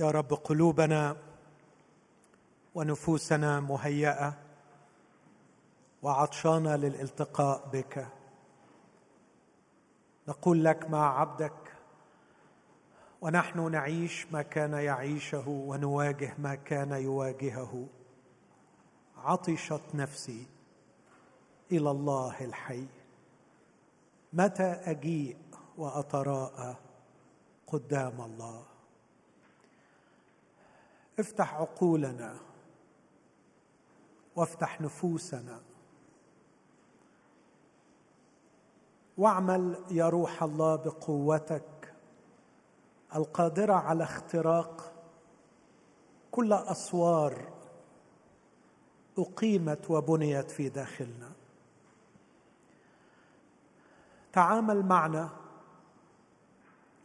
يا رب قلوبنا ونفوسنا مهيئة وعطشانه للالتقاء بك. نقول لك مع عبدك ونحن نعيش ما كان يعيشه ونواجه ما كان يواجهه. عطشت نفسي إلى الله الحي. متى أجيء وأتراءى قدام الله؟ افتح عقولنا وافتح نفوسنا. واعمل يا روح الله بقوتك القادرة على اختراق كل أسوار أقيمت وبنيت في داخلنا. تعامل معنا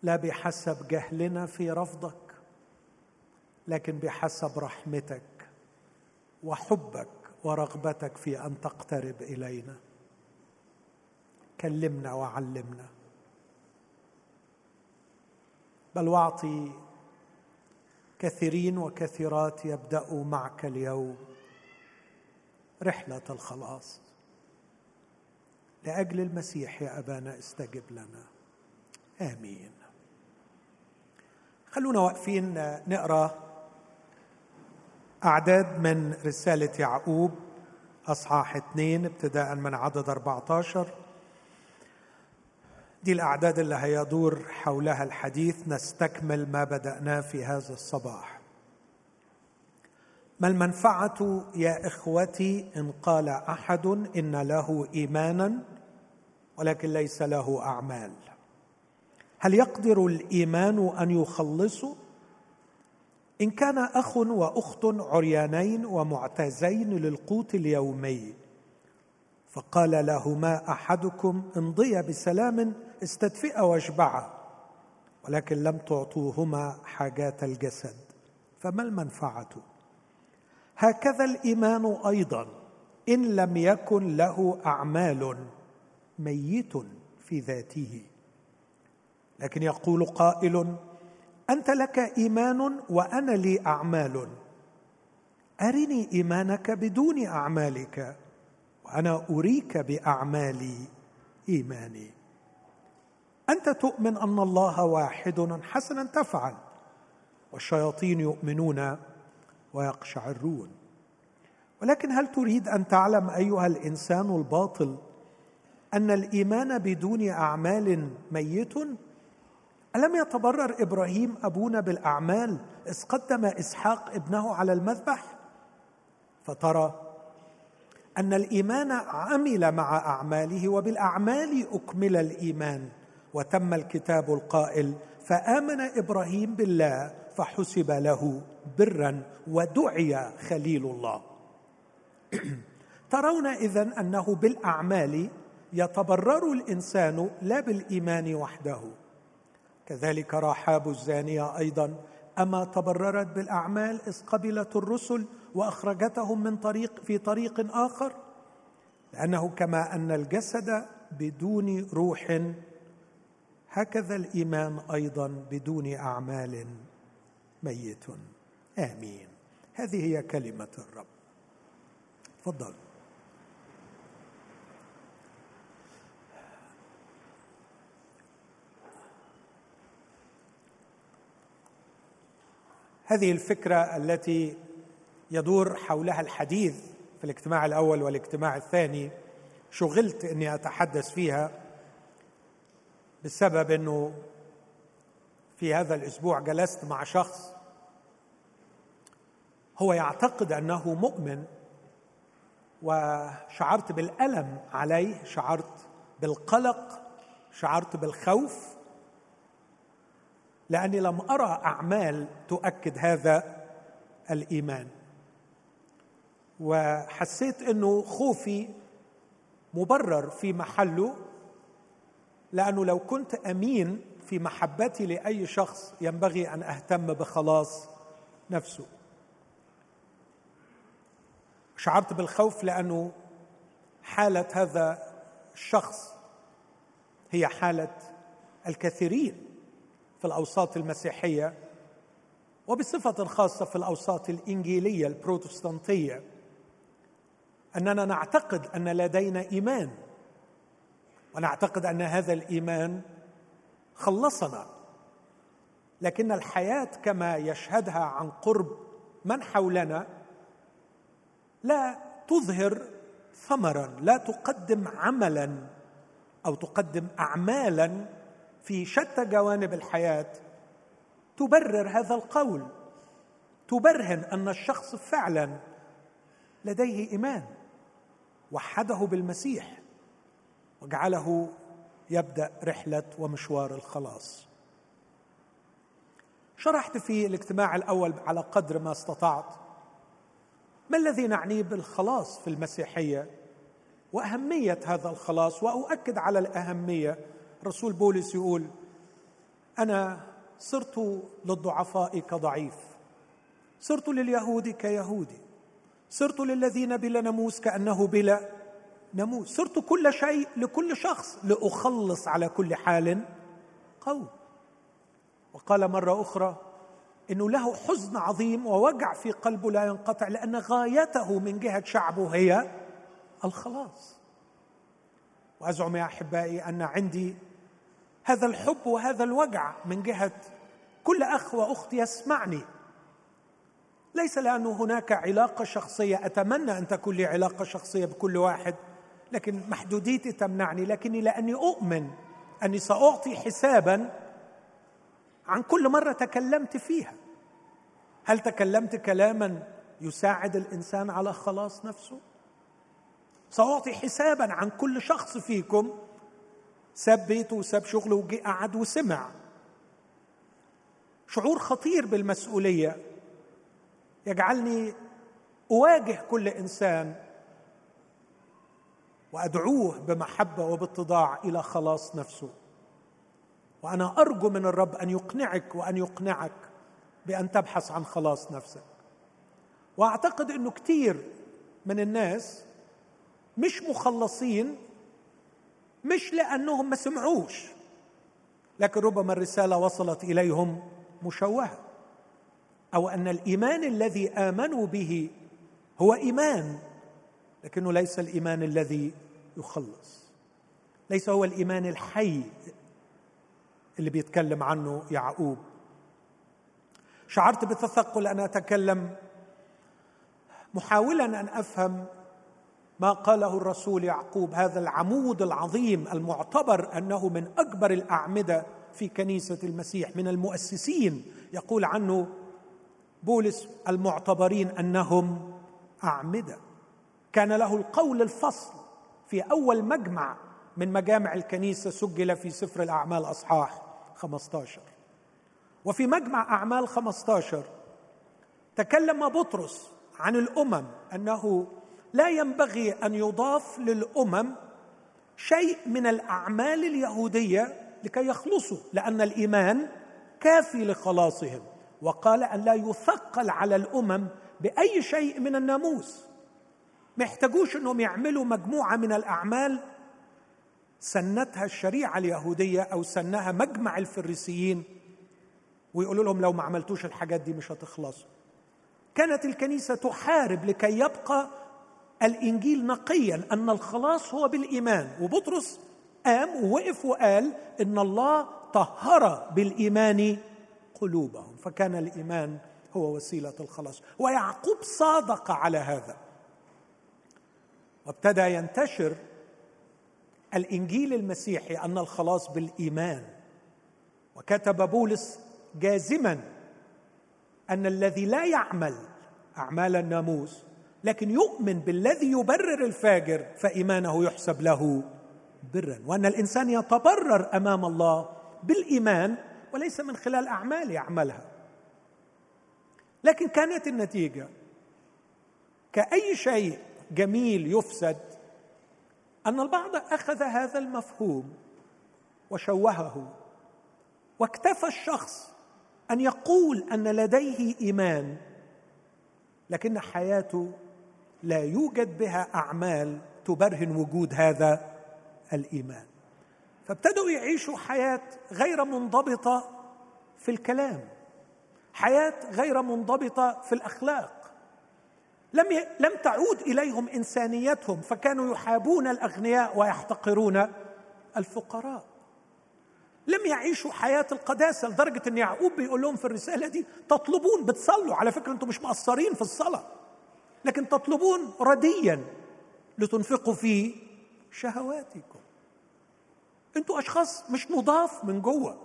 لا بحسب جهلنا في رفضك لكن بحسب رحمتك وحبك ورغبتك في أن تقترب إلينا. كلمنا وعلمنا. بل واعطي كثيرين وكثيرات يبداوا معك اليوم رحلة الخلاص. لأجل المسيح يا أبانا استجب لنا. آمين. خلونا واقفين نقرأ أعداد من رسالة يعقوب أصحاح اثنين ابتداء من عدد 14 دي الأعداد اللي هيدور حولها الحديث. نستكمل ما بداناه في هذا الصباح. ما المنفعة يا إخوتي إن قال أحد إن له ايمانا ولكن ليس له أعمال؟ هل يقدر الإيمان أن يخلصه؟ إن كان أخ وأخت عريانين ومعتازين للقوت اليومي. فقال لهما أحدكم امضيا بسلام استدفئا واشبعا ولكن لم تعطوهما حاجات الجسد فما المنفعة؟ هكذا الإيمان أيضا إن لم يكن له أعمال ميت في ذاته. لكن يقول قائل أنت لك إيمان وأنا لي أعمال. أرني إيمانك بدون أعمالك وأنا أريك باعمالي إيماني. أنت تؤمن أن الله واحد حسنا تفعل والشياطين يؤمنون ويقشعرون. ولكن هل تريد أن تعلم أيها الإنسان الباطل أن الإيمان بدون أعمال ميت؟ ألم يتبرر إبراهيم أبونا بالأعمال إذ قدم إسحاق ابنه على المذبح؟ فترى أن الإيمان عمل مع أعماله وبالأعمال أكمل الإيمان وتم الكتاب القائل فآمن إبراهيم بالله فحسب له برا ودعي خليل الله. ترون إذن أنه بالأعمال يتبرر الإنسان لا بالإيمان وحده. كذلك رحاب الزانية أيضا. أما تبررت بالأعمال إذ قبلت الرسل وأخرجتهم من طريق في طريق آخر لأنه كما أن الجسد بدون روح هكذا الإيمان أيضا بدون أعمال ميت. آمين. هذه هي كلمة الرب. تفضل. هذه الفكرة التي يدور حولها الحديث في الاجتماع الأول والاجتماع الثاني. شغلت إني أتحدث فيها بسبب إنه في هذا الأسبوع جلست مع شخص هو يعتقد أنه مؤمن وشعرت بالألم عليه شعرت بالقلق شعرت بالخوف لاني لم ارى اعمال تؤكد هذا الايمان. وحسيت انه خوفي مبرر في محله لأنه لو كنت امين في محبتي لاي شخص ينبغي ان اهتم بخلاص نفسه. شعرت بالخوف لأنه حالة هذا الشخص هي حالة الكثيرين. في الأوساط المسيحية وبصفة خاصة في الأوساط الإنجيلية البروتستانتية أننا نعتقد أن لدينا إيمان ونعتقد أن هذا الإيمان خلصنا لكن الحياة كما يشهدها عن قرب من حولنا لا تظهر ثمرا لا تقدم عملا أو تقدم اعمالا في شتى جوانب الحياة تبرر هذا القول تبرهن أن الشخص فعلا لديه إيمان وحده بالمسيح وجعله يبدأ رحلة ومشوار الخلاص. شرحت في الاجتماع الأول على قدر ما استطعت ما الذي نعنيه بالخلاص في المسيحية وأهمية هذا الخلاص وأؤكد على الأهمية رسول بولس يقول أنا صرت للضعفاء كضعيف صرت لليهود كيهودي صرت للذين بلا ناموس كأنه بلا ناموس صرت كل شيء لكل شخص لأخلص على كل حال قوم وقال مرة أخرى إنه له حزن عظيم ووجع في قلبه لا ينقطع لأن غايته من جهة شعبه هي الخلاص. وأزعم يا أحبائي أن عندي هذا الحب وهذا الوجع من جهة كل أخ وأخت يسمعني. ليس لأنه هناك علاقة شخصية أتمنى أن تكون لي علاقة شخصية بكل واحد لكن محدوديتي تمنعني لكني لأني أؤمن أني سأعطي حسابا عن كل مرة تكلمت فيها. هل تكلمت كلاما يساعد الإنسان على خلاص نفسه؟ سأعطي حسابا عن كل شخص فيكم ساب بيته وساب شغله وجي قعد وسمع. شعور خطير بالمسؤولية. يجعلني أواجه كل إنسان وأدعوه بمحبة وباتضاع إلى خلاص نفسه. وأنا أرجو من الرب أن يقنعك وأن يقنعك بأن تبحث عن خلاص نفسك. وأعتقد إنه كثير من الناس مش مخلصين مش لأنهم ما سمعوش لكن ربما الرسالة وصلت إليهم مشوهة أو أن الإيمان الذي آمنوا به هو إيمان لكنه ليس الإيمان الذي يخلص ليس هو الإيمان الحي اللي بيتكلم عنه يعقوب. شعرت بتثقل أن أتكلم محاولا أن أفهم ما قاله الرسول يعقوب هذا العمود العظيم المعتبر أنه من أكبر الأعمدة في كنيسة المسيح من المؤسسين. يقول عنه بولس المعتبرين أنهم أعمدة. كان له القول الفصل في أول مجمع من مجامع الكنيسة سجل في سفر الأعمال أصحاح 15 وفي مجمع أعمال 15 تكلم بطرس عن الأمم أنه لا ينبغي أن يضاف للأمم شيء من الأعمال اليهودية لكي يخلصوا لأن الإيمان كافي لخلاصهم. وقال أن لا يثقل على الأمم بأي شيء من الناموس. ما يحتاجوش إنهم يعملوا مجموعة من الأعمال. سنتها الشريعة اليهودية أو سنها مجمع الفريسيين ويقولوا لهم لو ما عملتوش الحاجات دي مش هتخلصوا. كانت الكنيسة تحارب لكي يبقى الإنجيل نقيا أن الخلاص هو بالإيمان وبطرس قام ووقف وقال إن الله طهر بالإيمان قلوبهم فكان الإيمان هو وسيلة الخلاص. ويعقوب صادق على هذا. وابتدى ينتشر الإنجيل المسيحي أن الخلاص بالإيمان. وكتب بولس جازما أن الذي لا يعمل أعمال الناموس لكن يؤمن بالذي يبرر الفاجر فإيمانه يحسب له برا وأن الإنسان يتبرر أمام الله بالإيمان وليس من خلال أعمال يعملها. لكن كانت النتيجة كأي شيء جميل يفسد أن البعض أخذ هذا المفهوم وشوهه واكتفى الشخص أن يقول أن لديه إيمان لكن حياته لا يوجد بها أعمال تبرهن وجود هذا الإيمان. فابتدوا يعيشوا حياة غير منضبطة في الكلام حياة غير منضبطة في الأخلاق. لم ي... لم تعود إليهم إنسانيتهم فكانوا يحابون الأغنياء ويحتقرون الفقراء. لم يعيشوا حياة القداسة لدرجة إن يعقوب بيقول لهم في الرسالة دي تطلبون بتصلوا. على فكرة أنتم مش مقصرين في الصلاة. لكن تطلبون رديا لتنفقوا في شهواتكم. أنتوا أشخاص مش نضاف من جوه.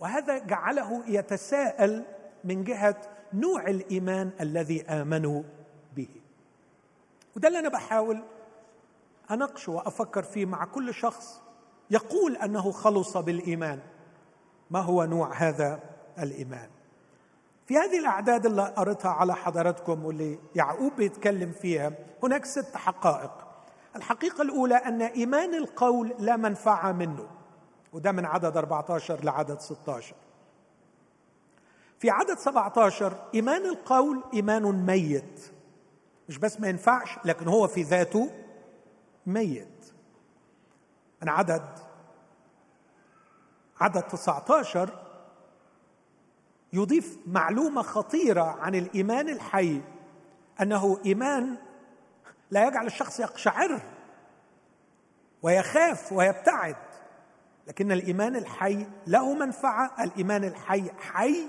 وهذا جعله يتساءل من جهة نوع الإيمان الذي آمنوا به. وده اللي أنا بحاول أناقشه وأفكر فيه مع كل شخص يقول أنه خلص بالإيمان. ما هو نوع هذا الإيمان؟ في هذه الأعداد اللي قريتها على حضراتكم واللي يعقوب بيتكلم فيها هناك ست حقائق. الحقيقة الأولى أن إيمان القول لا منفعة منه وده من عدد 14 لعدد 16 في عدد 17 إيمان القول إيمان ميت. مش بس ما ينفعش لكن هو في ذاته ميت. من عدد عدد 19 يضيف معلومة خطيرة عن الإيمان الحي أنه إيمان لا يجعل الشخص يقشعر ويخاف ويبتعد لكن الإيمان الحي له منفعة الإيمان الحي حي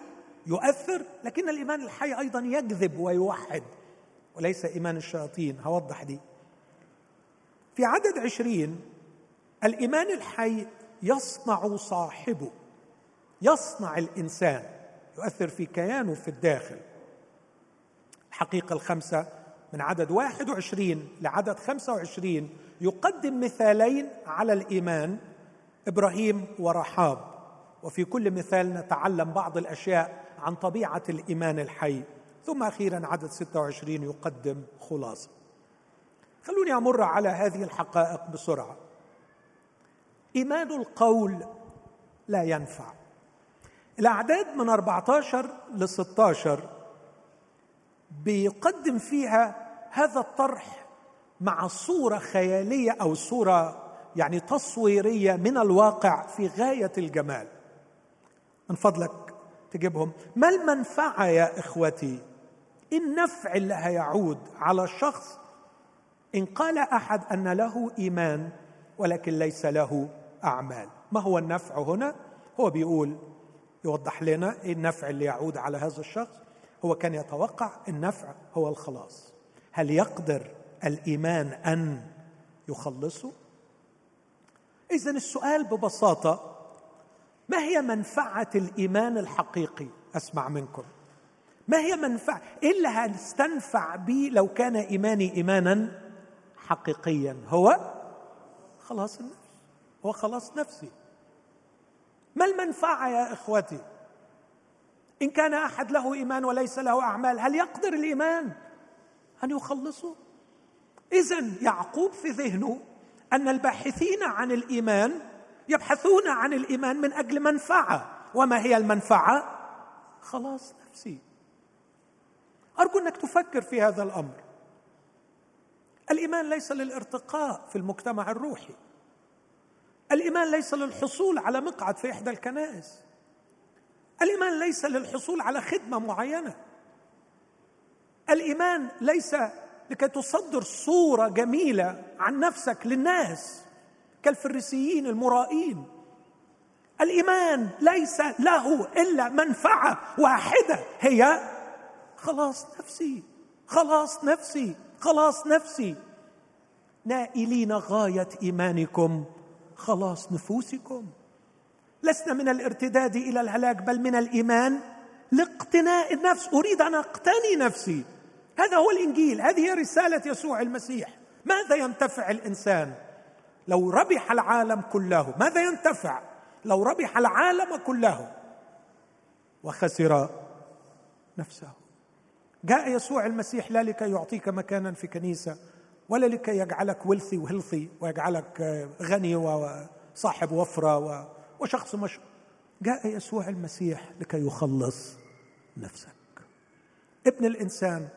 يؤثر لكن الإيمان الحي أيضا يجذب ويوحد وليس إيمان الشياطين. هوضح دي. في عدد عشرين الإيمان الحي يصنع صاحبه يصنع الإنسان. يؤثر في كيانه في الداخل. الحقيقة الخمسة من عدد 21 لعدد 25 يقدم مثالين على الإيمان إبراهيم ورحاب. وفي كل مثال نتعلم بعض الأشياء عن طبيعة الإيمان الحي. ثم أخيرا عدد 26 يقدم خلاصة. خلوني أمر على هذه الحقائق بسرعة. إيمان القول لا ينفع. الأعداد من 14 ل 16 بيقدم فيها هذا الطرح مع صورة خيالية أو صورة يعني تصويرية من الواقع في غاية الجمال. من فضلك تجيبهم. ما المنفعة يا إخوتي؟ النفع اللي هيعود على الشخص إن قال أحد أن له إيمان ولكن ليس له أعمال. ما هو النفع هنا؟ هو بيقول يوضح لنا إيه النفع اللي يعود على هذا الشخص. هو كان يتوقع النفع هو الخلاص. هل يقدر الإيمان أن يخلصه؟ اذا السؤال ببساطة ما هي منفعة الإيمان الحقيقي؟ أسمع منكم. ما هي منفعه إيه اللي هنستنفع به لو كان إيماني إيمانا حقيقيا؟ هو خلاص النفس. هو خلاص نفسي. ما المنفعة يا إخوتي؟ إن كان أحد له إيمان وليس له أعمال هل يقدر الإيمان أن يخلصه؟ اذا يعقوب في ذهنه أن الباحثين عن الإيمان يبحثون عن الإيمان من أجل منفعة. وما هي المنفعة؟ خلاص نفسي. أرجو أنك تفكر في هذا الأمر. الإيمان ليس للارتقاء في المجتمع الروحي. الإيمان ليس للحصول على مقعد في إحدى الكنائس. الإيمان ليس للحصول على خدمة معينة. الإيمان ليس لكي تصدر صورة جميلة عن نفسك للناس كالفريسيين المرائين. الإيمان ليس له إلا منفعة واحدة هي خلاص نفسي خلاص نفسي خلاص نفسي. نائلين غاية إيمانكم. خلاص نفوسكم. لسنا من الارتداد إلى الهلاك بل من الإيمان. لاقتناء النفس. أريد أن أقتني نفسي. هذا هو الإنجيل. هذه هي رسالة يسوع المسيح. ماذا ينتفع الإنسان؟ لو ربح العالم كله ماذا ينتفع؟ لو ربح العالم كله وخسر نفسه. جاء يسوع المسيح لا لكي يعطيك مكانا في كنيسة. ولا لكي يجعلك ولثي وهيلثي ويجعلك غني وصاحب وفرة وشخص مش جاء يسوع المسيح لكي يخلص نفسك. ابن الإنسان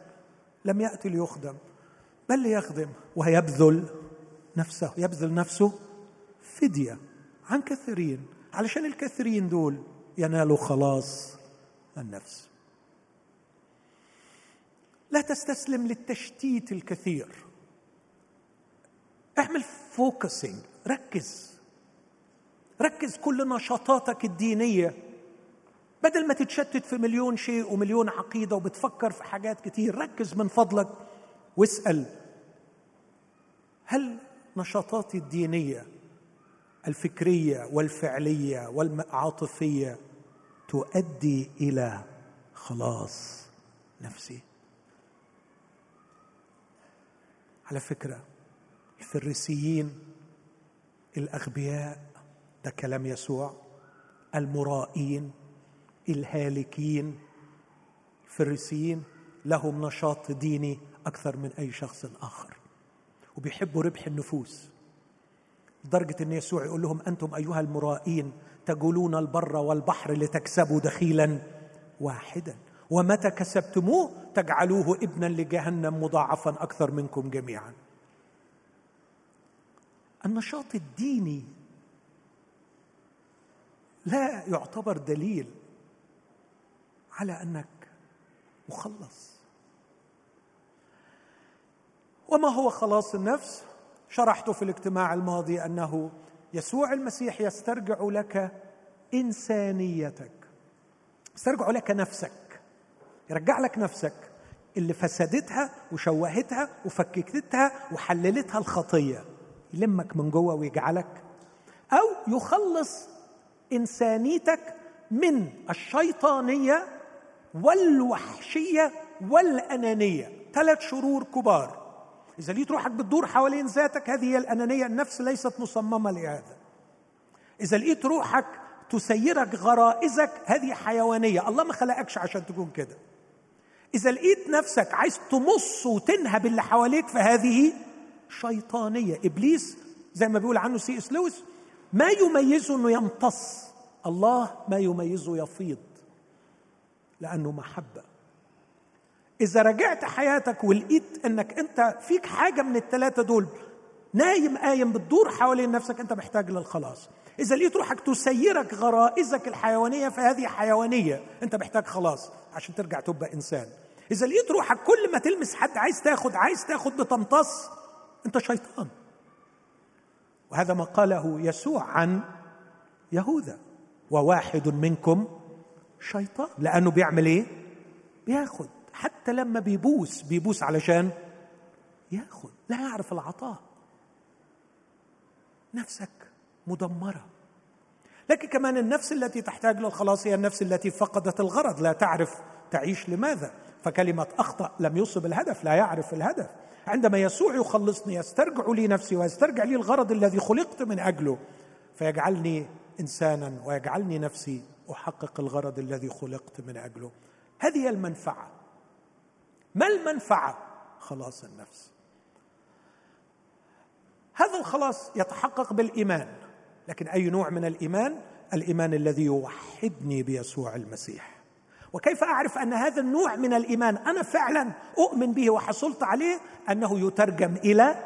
لم يأتي ليخدم بل ليخدم ويبذل نفسه. يبذل نفسه فدية عن كثيرين. علشان الكثيرين دول ينال خلاص النفس. لا تستسلم للتشتيت الكثير. اعمل فوكسنج ركز. ركز كل نشاطاتك الدينية. بدل ما تتشتت في مليون شيء ومليون عقيدة وبتفكر في حاجات كتير ركز من فضلك واسأل. هل نشاطاتي الدينية الفكرية والفعلية والعاطفية تؤدي إلى خلاص نفسي؟ على فكرة الفريسيين الأغبياء ده كلام يسوع المرائين الهالكين الفريسيين لهم نشاط ديني أكثر من أي شخص آخر. وبيحبوا ربح النفوس. لدرجة إن يسوع يقول لهم أنتم أيها المرائين تجولون البر والبحر لتكسبوا دخيلا واحدا ومتى كسبتموه تجعلوه ابنا لجهنم مضاعفا أكثر منكم جميعا. النشاط الديني لا يعتبر دليل على أنك مخلص. وما هو خلاص النفس؟ شرحت في الاجتماع الماضي أنه يسوع المسيح يسترجع لك إنسانيتك يسترجع لك نفسك يرجع لك نفسك اللي فسدتها وشوهتها وفككتها وحللتها الخطية. يلمك من جوه ويجعلك أو يخلص إنسانيتك من الشيطانية والوحشية والأنانية. ثلاث شرور كبار. إذا لقيت روحك بتدور حوالين ذاتك هذه هي الأنانية. النفس ليست مصممة لهذا. إذا لقيت روحك تسيرك غرائزك هذه حيوانية. الله ما خلقكش عشان تكون كده. إذا لقيت نفسك عايز تمص وتنهب اللي حواليك فهذه شيطانية. إبليس زي ما بيقول عنه سي إس لويس ما يميزه إنه يمتص الله ما يميزه يفيض لأنه محبة. إذا رجعت حياتك ولقيت إنك أنت فيك حاجة من الثلاثه دول نايم قايم بتدور حوالين نفسك أنت محتاج للخلاص. إذا لقيت روحك تسيرك غرائزك الحيوانية فهذه حيوانية أنت محتاج خلاص عشان ترجع تبقى إنسان. إذا لقيت روحك كل ما تلمس حد عايز تاخد عايز تاخد بتمتص أنت شيطان. وهذا ما قاله يسوع عن يهوذا. وواحد منكم شيطان. لأنه بيعمل إيه؟ بياخد حتى لما بيبوس بيبوس علشان ياخد لا يعرف العطاء. نفسك مدمرة. لكن كمان النفس التي تحتاج للخلاص هي النفس التي فقدت الغرض. لا تعرف تعيش لماذا. فكلمة أخطأ لم يصب الهدف لا يعرف الهدف. عندما يسوع يخلصني يسترجع لي نفسي ويسترجع لي الغرض الذي خلقت من أجله فيجعلني إنسانا ويجعلني نفسي أحقق الغرض الذي خلقت من أجله. هذه المنفعة. ما المنفعة؟ خلاص النفس. هذا الخلاص يتحقق بالإيمان. لكن أي نوع من الإيمان؟ الإيمان الذي يوحدني بيسوع المسيح. وكيف أعرف أن هذا النوع من الإيمان أنا فعلا أؤمن به وحصلت عليه؟ أنه يترجم إلى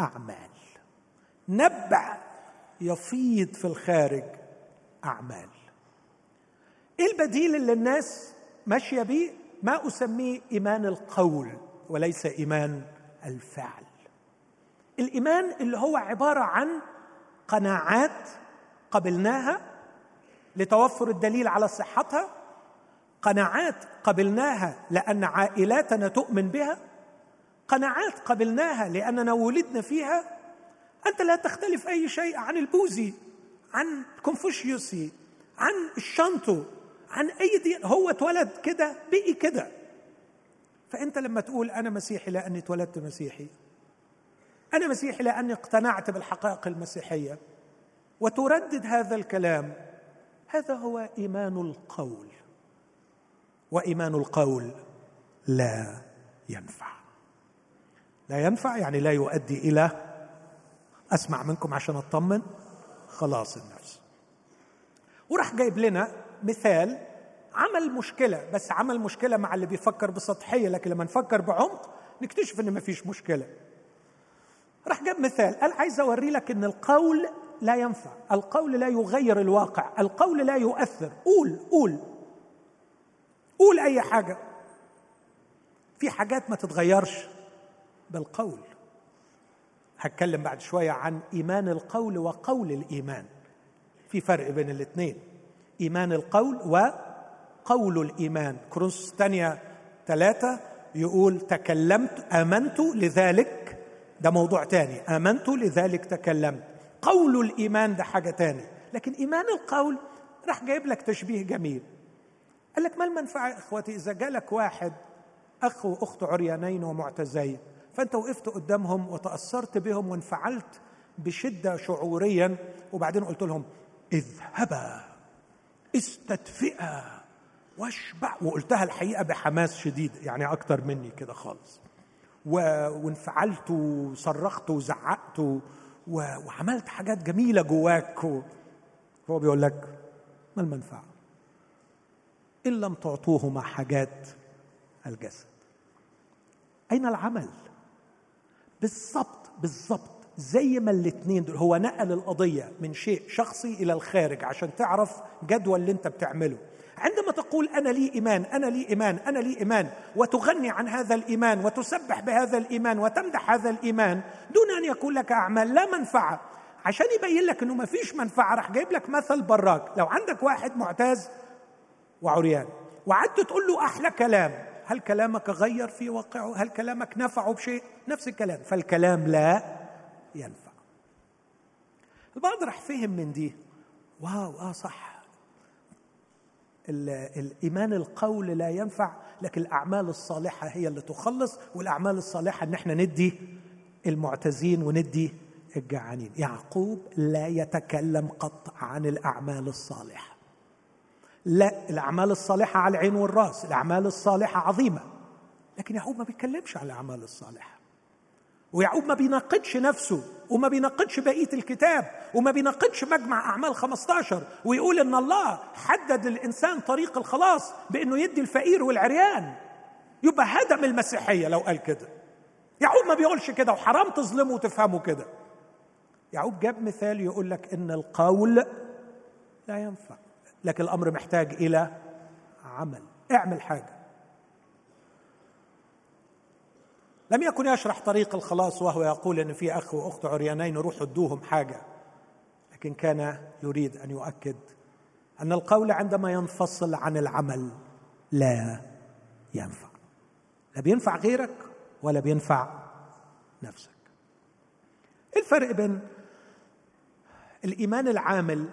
أعمال. نبع يفيض في الخارج أعمال. إيه البديل اللي الناس ماشية به ما أسميه إيمان القول وليس إيمان الفعل. الإيمان اللي هو عبارة عن قناعات قبلناها لتوفر الدليل على صحتها قناعات قبلناها لأن عائلاتنا تؤمن بها؟ قناعات قبلناها لأننا ولدنا فيها؟ أنت لا تختلف أي شيء عن البوذي عن كونفوشيوسي عن الشنتو عن أي دين هو اتولد كده بقي كده. فأنت لما تقول أنا مسيحي لأني اتولدت مسيحي أنا مسيحي لأني اقتنعت بالحقائق المسيحية وتردد هذا الكلام هذا هو إيمان القول. وإيمان القول لا ينفع. لا ينفع يعني لا يؤدي إلى أسمع منكم عشان أطمن. خلاص النفس. وراح جايب لنا مثال عمل مشكلة بس عمل مشكلة مع اللي بيفكر بسطحية لكن لما نفكر بعمق نكتشف إن ما فيش مشكلة. راح جاب مثال قال عايز أوري لك إن القول لا ينفع. القول لا يغير الواقع القول لا يؤثر. قول قول. قول أي حاجة. في حاجات ما تتغيرش بالقول. هتكلم بعد شوية عن إيمان القول وقول الإيمان. في فرق بين الاثنين إيمان القول وقول الإيمان. كروس الثانية ثلاثة يقول تكلمت آمنت لذلك. ده موضوع تاني. آمنت لذلك تكلمت. قول الإيمان ده حاجة تاني. لكن إيمان القول راح جايب لك تشبيه جميل. قال لك ما المنفعة يا إخوتي؟ إذا جالك واحد اخ واخت عريانين ومعتزين فأنت وقفت قدامهم وتأثرت بهم وانفعلت بشدة شعوريا وبعدين قلت لهم اذهبا استدفئا واشبع. وقلتها الحقيقة بحماس شديد يعني أكتر مني كده خالص. وانفعلت وصرخت وزعقت وعملت حاجات جميلة جواك هو بيقول لك ما المنفعة؟ إن لم تعطوهما حاجات الجسد. أين العمل؟ بالضبط بالضبط زي ما الاثنين دول. هو نقل القضية من شيء شخصي إلى الخارج عشان تعرف جدول اللي أنت بتعمله. عندما تقول أنا لي إيمان أنا لي إيمان أنا لي إيمان وتغني عن هذا الإيمان وتسبح بهذا الإيمان وتمدح هذا الإيمان دون أن يكون لك اعمال لا منفعة. عشان يبين لك إنه ما فيش منفعة راح جايب لك مثل براك. لو عندك واحد معتاز وعريان. وقعدت تقول له أحلى كلام. هل كلامك غير في واقعه؟ هل كلامك نفعه بشيء؟ نفس الكلام. فالكلام لا ينفع. البعض راح فهم من دي. واو آه صح. الإيمان القول لا ينفع لكن الأعمال الصالحة هي اللي تخلص والأعمال الصالحة إن إحنا ندي المعتزين وندي الجعانين. يعقوب لا يتكلم قط عن الأعمال الصالحة. لا الأعمال الصالحة على العين والرأس الأعمال الصالحة عظيمة. لكن يعقوب ما بيتكلمش عن الأعمال الصالحة. ويعقوب ما بيناقضش نفسه وما بيناقضش بقية الكتاب وما بيناقضش مجمع أعمال 15 ويقول إن الله حدد للإنسان طريق الخلاص بإنه يدي الفقير والعريان. يبقى هدم المسيحية لو قال كده. يعقوب ما بيقولش كده وحرام تظلمه وتفهمه كده. يعقوب جاب مثال يقول لك إن القول لا ينفع. لكن الأمر محتاج إلى عمل. اعمل حاجة. لم يكن يشرح طريق الخلاص وهو يقول إن في أخ وأخت عريانين روحوا ادوهم حاجة لكن كان يريد أن يؤكد أن القول عندما ينفصل عن العمل لا ينفع. لا بينفع غيرك ولا بينفع نفسك. الفرق بين الإيمان العامل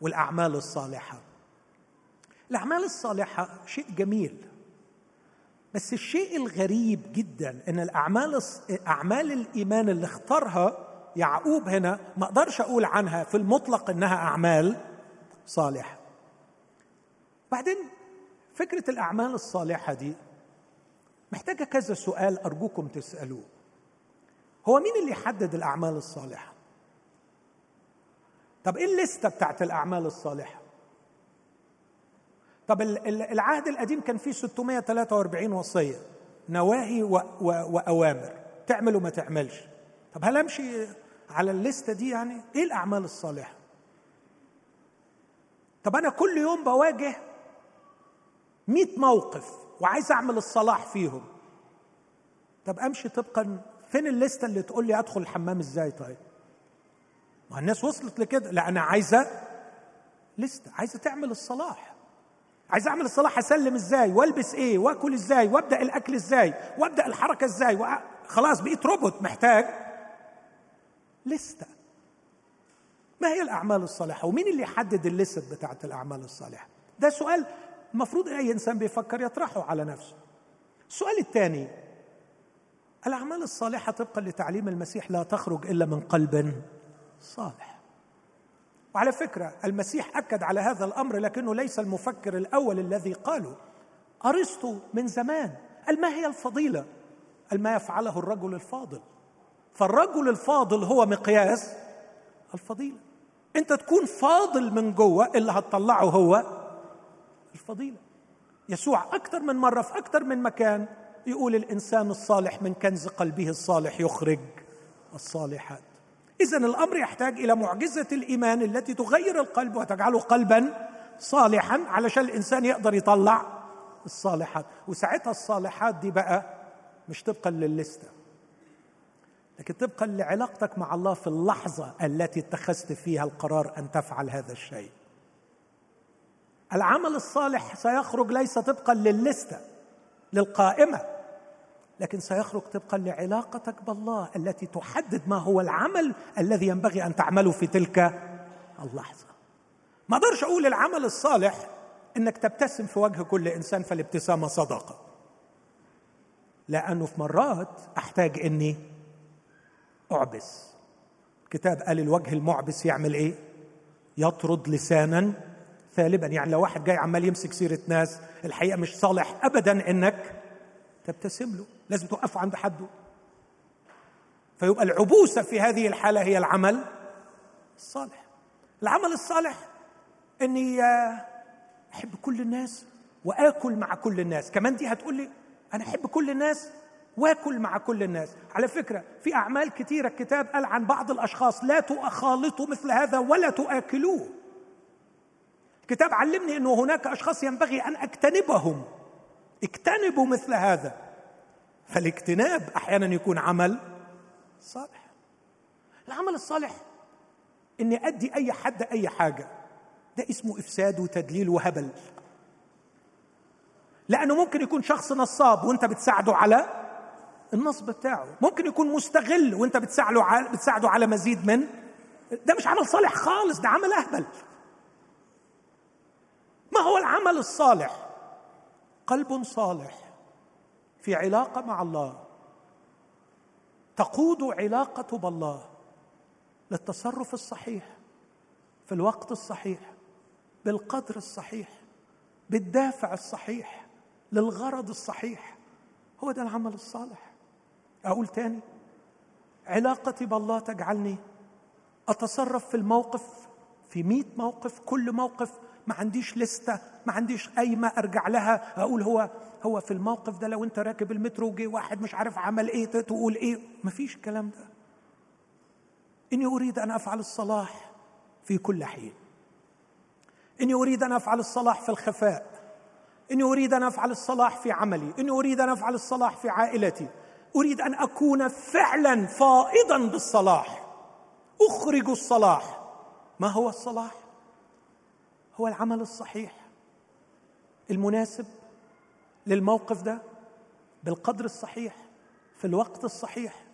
والأعمال الصالحة. الأعمال الصالحة شيء جميل. بس الشيء الغريب جدا إن الأعمال أعمال الإيمان اللي اختارها يعقوب هنا ما أقدرش أقول عنها في المطلق إنها أعمال صالحه بعدين فكرة الأعمال الصالحة دي محتاجة كذا سؤال أرجوكم تسألوه. هو مين اللي يحدد الأعمال الصالحة؟ طب إيه الليستة بتاعت الأعمال الصالحة؟ طب العهد القديم كان فيه 643 وصية نواهي وأوامر تعمل وما تعملش. طب هل أمشي على الليستة دي يعني؟ إيه الأعمال الصالحة؟ طب أنا كل يوم بواجه 100 موقف وعايز أعمل الصلاح فيهم. طب أمشي طبقا فين الليستة اللي تقول لي أدخل الحمام إزاي طيب؟ ما الناس وصلت لكده لا أنا عايزة لسته عايزة تعمل الصلاح. عايز اعمل الصلاح اسلم إزاي؟ والبس إيه؟ واكل إزاي؟ وابدأ الاكل إزاي؟ وابدأ الحركة إزاي. خلاص بقيت روبوت محتاج. لستة. ما هي الأعمال الصالحة؟ ومين اللي يحدد ال list بتاعت الأعمال الصالحة؟ ده سؤال المفروض أي إنسان بيفكر يطرحه على نفسه. السؤال الثاني الأعمال الصالحة طبقا لتعليم المسيح لا تخرج إلا من قلب صالح. وعلى فكرة المسيح أكد على هذا الأمر لكنه ليس المفكر الأول الذي قاله. أرسطو من زمان قال ما هي الفضيلة؟ قال ما يفعله الرجل الفاضل. فالرجل الفاضل هو مقياس الفضيلة. أنت تكون فاضل من جوه اللي هتطلعه هو الفضيلة. يسوع أكثر من مرة في أكثر من مكان يقول الإنسان الصالح من كنز قلبه الصالح يخرج الصالحات. اذا الأمر يحتاج إلى معجزة الإيمان التي تغير القلب وتجعله قلبا صالحا علشان الإنسان يقدر يطلع الصالحات. وساعتها الصالحات دي بقى مش طبقا للستة لكن طبقا لعلاقتك مع الله في اللحظة التي اتخذت فيها القرار أن تفعل هذا الشيء. العمل الصالح سيخرج ليس طبقا للستة للقائمة. لكن سيخرج طبقا لعلاقتك بالله التي تحدد ما هو العمل الذي ينبغي أن تعمله في تلك اللحظة. ما أقدرش أقول العمل الصالح إنك تبتسم في وجه كل إنسان فالابتسامة صدقة. لأنه في مرات أحتاج إني أعبس. كتاب قال الوجه المعبس يعمل إيه؟ يطرد لسانا ثالبا يعني لو واحد جاي عمال يمسك سيرة ناس الحقيقة مش صالح ابدا إنك تبتسم له لازم توقفه عند حده. فيبقى العبوسة في هذه الحالة هي العمل الصالح. العمل الصالح إني أحب كل الناس وآكل مع كل الناس. كمان دي هتقول لي أنا أحب كل الناس وآكل مع كل الناس. على فكرة في أعمال كثيره الكتاب قال عن بعض الأشخاص لا تخالطوا مثل هذا ولا تؤكلوه الكتاب علمني إنه هناك أشخاص ينبغي أن اجتنبهم اجتنبوا مثل هذا. فالاجتناب أحيانا يكون عمل صالح. العمل الصالح إني أدي أي حد أي حاجة. ده اسمه إفساد وتدليل وهبل. لأنه ممكن يكون شخص نصاب وأنت بتساعده على النصب بتاعه. ممكن يكون مستغل وأنت بتساعده على بتساعده على مزيد من ده مش عمل صالح خالص ده عمل أهبل. ما هو العمل الصالح؟ قلب صالح في علاقة مع الله. تقود علاقته بالله للتصرف الصحيح في الوقت الصحيح بالقدر الصحيح بالدافع الصحيح للغرض الصحيح. هو ده العمل الصالح. أقول تاني علاقتي بالله تجعلني أتصرف في الموقف في مئة موقف كل موقف ما عنديش لستة ما عنديش قايمة أرجع لها. أقول هو هو في الموقف ده لو أنت راكب المترو وجي واحد مش عارف عمل إيه تقول إيه؟ ما فيش الكلام ده. إني أريد أن أفعل الصلاح في كل حين. إني أريد أن أفعل الصلاح في الخفاء. إني أريد أن أفعل الصلاح في عملي. إني أريد أن أفعل الصلاح في عائلتي. أريد أن أكون فعلا فائضا بالصلاح. أخرج الصلاح. ما هو الصلاح؟ هو العمل الصحيح المناسب للموقف ده بالقدر الصحيح في الوقت الصحيح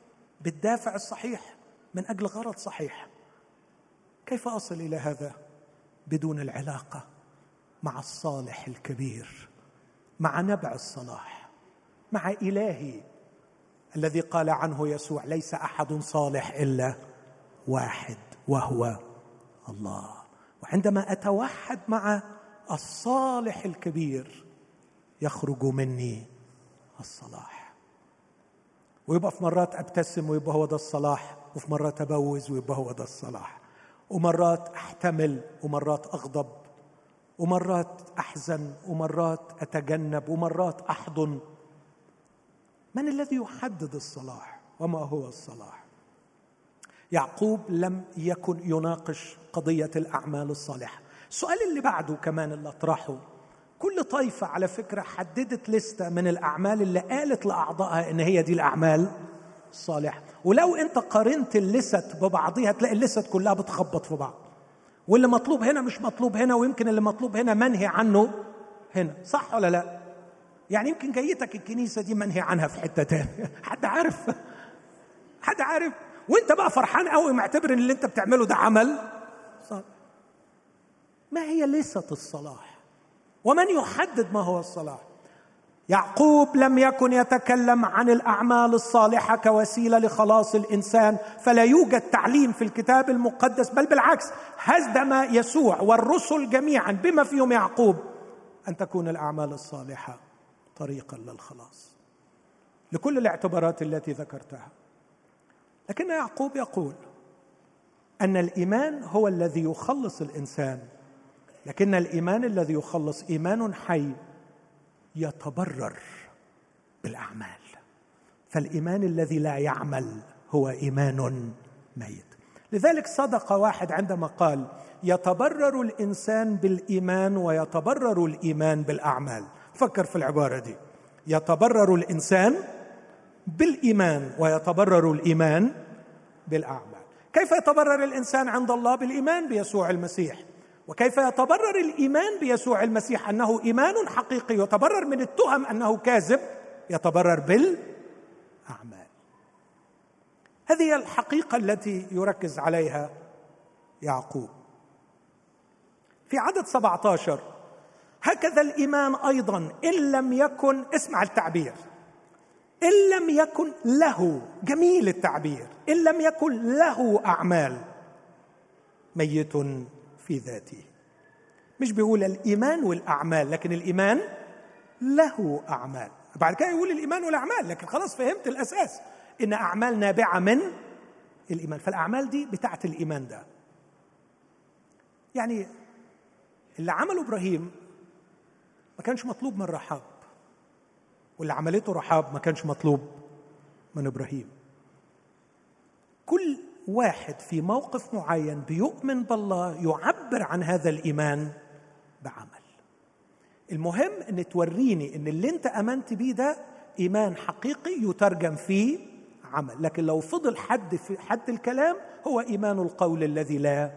بالدافع الصحيح من أجل غرض صحيح. كيف أصل إلى هذا بدون العلاقة مع الصالح الكبير مع نبع الصلاح مع إلهي الذي قال عنه يسوع ليس أحد صالح إلا واحد وهو الله وعندما أتوحد مع الصالح الكبير يخرج مني الصلاح. ويبقى في مرات أبتسم ويبقى هو ده الصلاح وفي مرات أبوز ويبقى هو ده الصلاح. ومرات أحتمل ومرات أغضب ومرات أحزن ومرات أتجنب ومرات أحضن. من الذي يحدد الصلاح؟ وما هو الصلاح؟ يعقوب لم يكن يناقش قضية الأعمال الصالحة. السؤال اللي بعده كمان اللي أطرحه كل طائفة على فكرة حددت لستة من الأعمال اللي قالت لأعضائها إن هي دي الأعمال الصالحة. ولو أنت قارنت اللست ببعضها تلاقي اللست كلها بتخبط في بعض. واللي مطلوب هنا مش مطلوب هنا ويمكن اللي مطلوب هنا منهي عنه هنا. صح ولا لا؟ يعني يمكن جيتك الكنيسة دي منهي عنها في حتة تانية. حد عارف؟ حد عارف؟ وانت بقى فرحان قوي معتبر ان اللي انت بتعمله ده عمل؟ صالح ما هي لسه الصلاح. ومن يحدد ما هو الصلاح؟ يعقوب لم يكن يتكلم عن الأعمال الصالحة كوسيلة لخلاص الإنسان فلا يوجد تعليم في الكتاب المقدس بل بالعكس هزم يسوع والرسل جميعا بما فيهم يعقوب أن تكون الأعمال الصالحة طريقا للخلاص. لكل الاعتبارات التي ذكرتها. لكن يعقوب يقول أن الإيمان هو الذي يخلص الإنسان لكن الإيمان الذي يخلص إيمان حي يتبرر بالأعمال. فالإيمان الذي لا يعمل هو إيمان ميت. لذلك صدق واحد عندما قال يتبرر الإنسان بالإيمان ويتبرر الإيمان بالأعمال. فكر في العبارة دي. يتبرر الإنسان بالإيمان ويتبرر الإيمان بالأعمال. كيف يتبرر الإنسان عند الله بالإيمان؟ بيسوع المسيح. وكيف يتبرر الإيمان؟ بيسوع المسيح أنه إيمان حقيقي. يتبرر من التهم أنه كاذب يتبرر بالأعمال. هذه الحقيقة التي يركز عليها يعقوب. في عدد 17 هكذا الإيمان أيضا إن لم يكن اسمع التعبير. إن لم يكن له جميل التعبير إن لم يكن له أعمال ميت في ذاته. مش بيقول الإيمان والأعمال لكن الإيمان له أعمال. بعد كده يقول الإيمان والأعمال لكن خلاص فهمت الأساس. إن أعمال نابعة من الإيمان. فالأعمال دي بتاعة الإيمان ده. يعني اللي عمله إبراهيم ما كانش مطلوب من رحاب. واللي عملته رحاب ما كانش مطلوب من إبراهيم. كل واحد في موقف معين بيؤمن بالله يعبر عن هذا الإيمان بعمل. المهم إن توريني إن اللي أنت أمنت بيه ده إيمان حقيقي يترجم في عمل. لكن لو فضل حد في حد الكلام هو إيمان القول الذي لا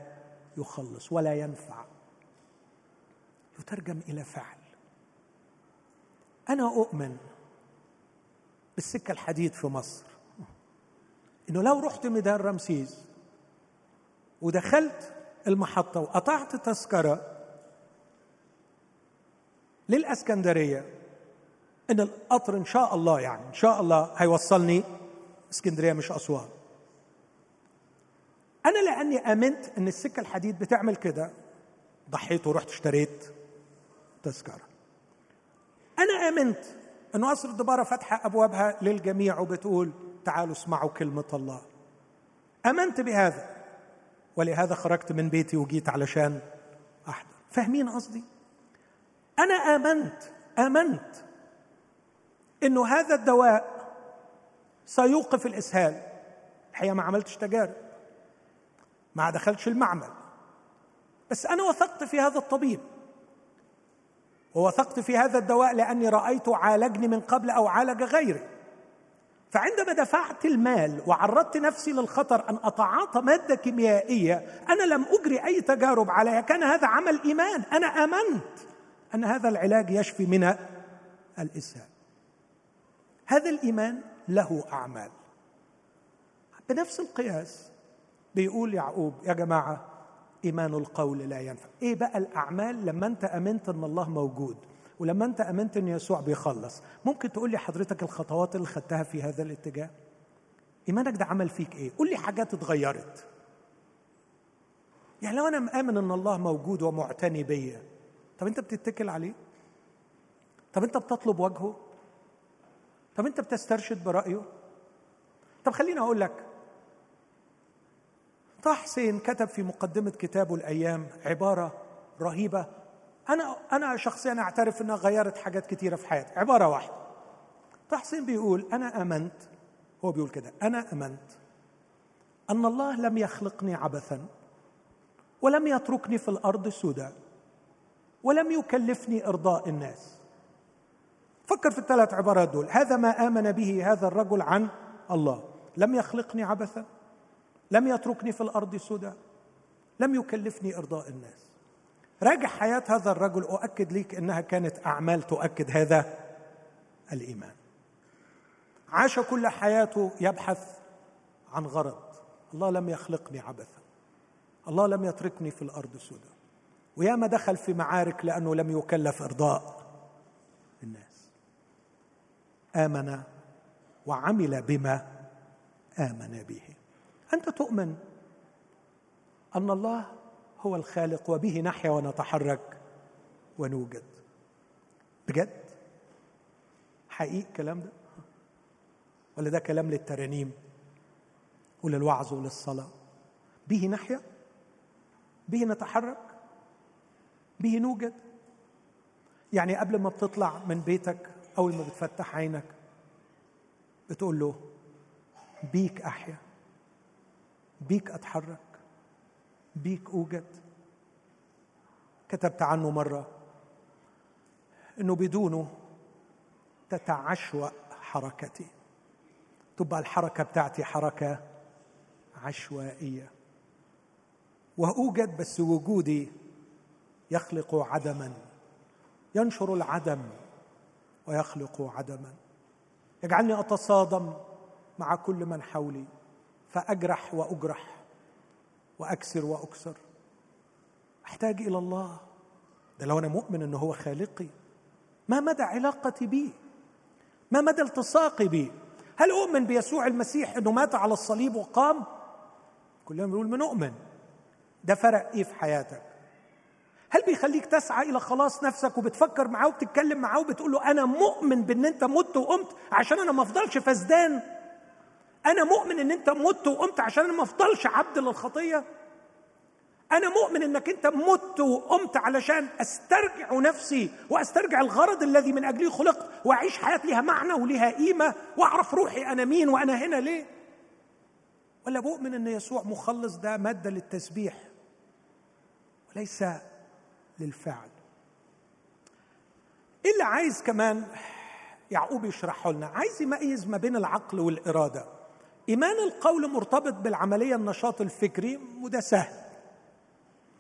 يخلص ولا ينفع. يترجم إلى فعل. أنا أؤمن بالسكه الحديد في مصر. إنه لو رحت ميدان رمسيس ودخلت المحطة وقطعت تذكرة للإسكندرية إن القطر إن شاء الله يعني إن شاء الله هيوصلني. إسكندرية مش أسوان. أنا لأني آمنت إن السكة الحديد بتعمل كده ضحيت ورحت اشتريت تذكرة. أنا آمنت ان قصر الدبارة فاتحه أبوابها للجميع وبتقول تعالوا اسمعوا كلمة الله. آمنت بهذا. ولهذا خرجت من بيتي وجيت علشان أحضر. فاهمين قصدي؟ أنا آمنت آمنت إنه هذا الدواء سيوقف الإسهال. الحقيقة ما عملتش تجارب. ما دخلتش المعمل. بس أنا وثقت في هذا الطبيب. ووثقت في هذا الدواء لأني رايته عالجني من قبل أو عالج غيري. فعندما دفعت المال وعرضت نفسي للخطر أن أتعاطى مادة كيميائية أنا لم أجري أي تجارب عليها. كان هذا عمل إيمان. أنا آمنت أن هذا العلاج يشفي من الإسهال. هذا الإيمان له أعمال. بنفس القياس بيقول يعقوب يا جماعة إيمان القول لا ينفع. إيه بقى الأعمال لما أنت آمنت إن الله موجود ولما أنت آمنت إن يسوع بيخلص؟ ممكن تقول لي حضرتك الخطوات اللي خدتها في هذا الاتجاه؟ إيمانك ده عمل فيك إيه؟ قول لي حاجات اتغيرت. يعني لو أنا مآمن إن الله موجود ومعتني بيا طب أنت بتتكل عليه؟ طب أنت بتطلب وجهه؟ طب أنت بتسترشد برأيه؟ طب خليني أقول لك طه حسين كتب في مقدمة كتابه الأيام عبارة رهيبة. أنا أنا شخصيا أعترف إنها غيرت حاجات كثيره في حياتي. عبارة واحدة. طه حسين بيقول أنا آمنت هو بيقول كده أنا آمنت أن الله لم يخلقني عبثا ولم يتركني في الأرض سدى ولم يكلفني إرضاء الناس. فكر في الثلاث عبارات دول. هذا ما آمن به هذا الرجل عن الله. لم يخلقني عبثا لم يتركني في الأرض سدى لم يكلفني إرضاء الناس. راجع حياة هذا الرجل أؤكد لك إنها كانت أعمال تؤكد هذا الإيمان. عاش كل حياته يبحث عن غرض. الله لم يخلقني عبثا. الله لم يتركني في الأرض سدى. وياما دخل في معارك لأنه لم يكلف إرضاء الناس. آمن وعمل بما آمن به. أنت تؤمن أن الله هو الخالق وبه نحيا ونتحرك ونوجد. بجد؟ حقيقي الكلام ده؟ ولا ده كلام للترانيم وللوعظ وللصلاة؟ به نحيا؟ به نتحرك؟ به نوجد؟ يعني قبل ما بتطلع من بيتك أول ما بتفتح عينك بتقول له بيك أحيا. بيك أتحرك. بيك أوجد. كتبت عنه مرة إنه بدونه تتعشوأ حركتي. تبقى الحركة بتاعتي حركة عشوائية. وأوجد بس وجودي يخلق عدما. ينشر العدم ويخلق عدما. يجعلني أتصادم مع كل من حولي. فأجرح وأجرح وأكسر وأكسر. أحتاج إلى الله. ده لو أنا مؤمن إنه هو خالقي ما مدى علاقتي به ما مدى التصاقي به هل أؤمن بيسوع المسيح إنه مات على الصليب وقام؟ كلنا بنقول بنؤمن ده فرق إيه في حياتك؟ هل بيخليك تسعى إلى خلاص نفسك وبتفكر معاه وبتتكلم معاه وبتقول له أنا مؤمن بإن أنت مت وقمت عشان أنا ما أفضلش فسدان؟ أنا مؤمن إن أنت مت وقمت عشان ما أفضلش عبد للخطية. أنا مؤمن إنك أنت مت وقمت علشان أسترجع نفسي وأسترجع الغرض الذي من اجله خلقت وأعيش حياة لها معنى ولها قيمة وأعرف روحي أنا مين وأنا هنا ليه. ولا بؤمن إن يسوع مخلص ده مادة للتسبيح وليس للفعل. إيه اللي عايز كمان يعقوب يشرحه لنا. عايز يميز ما بين العقل والإرادة. إيمان القول مرتبط بالعملية النشاط الفكري وده سهل.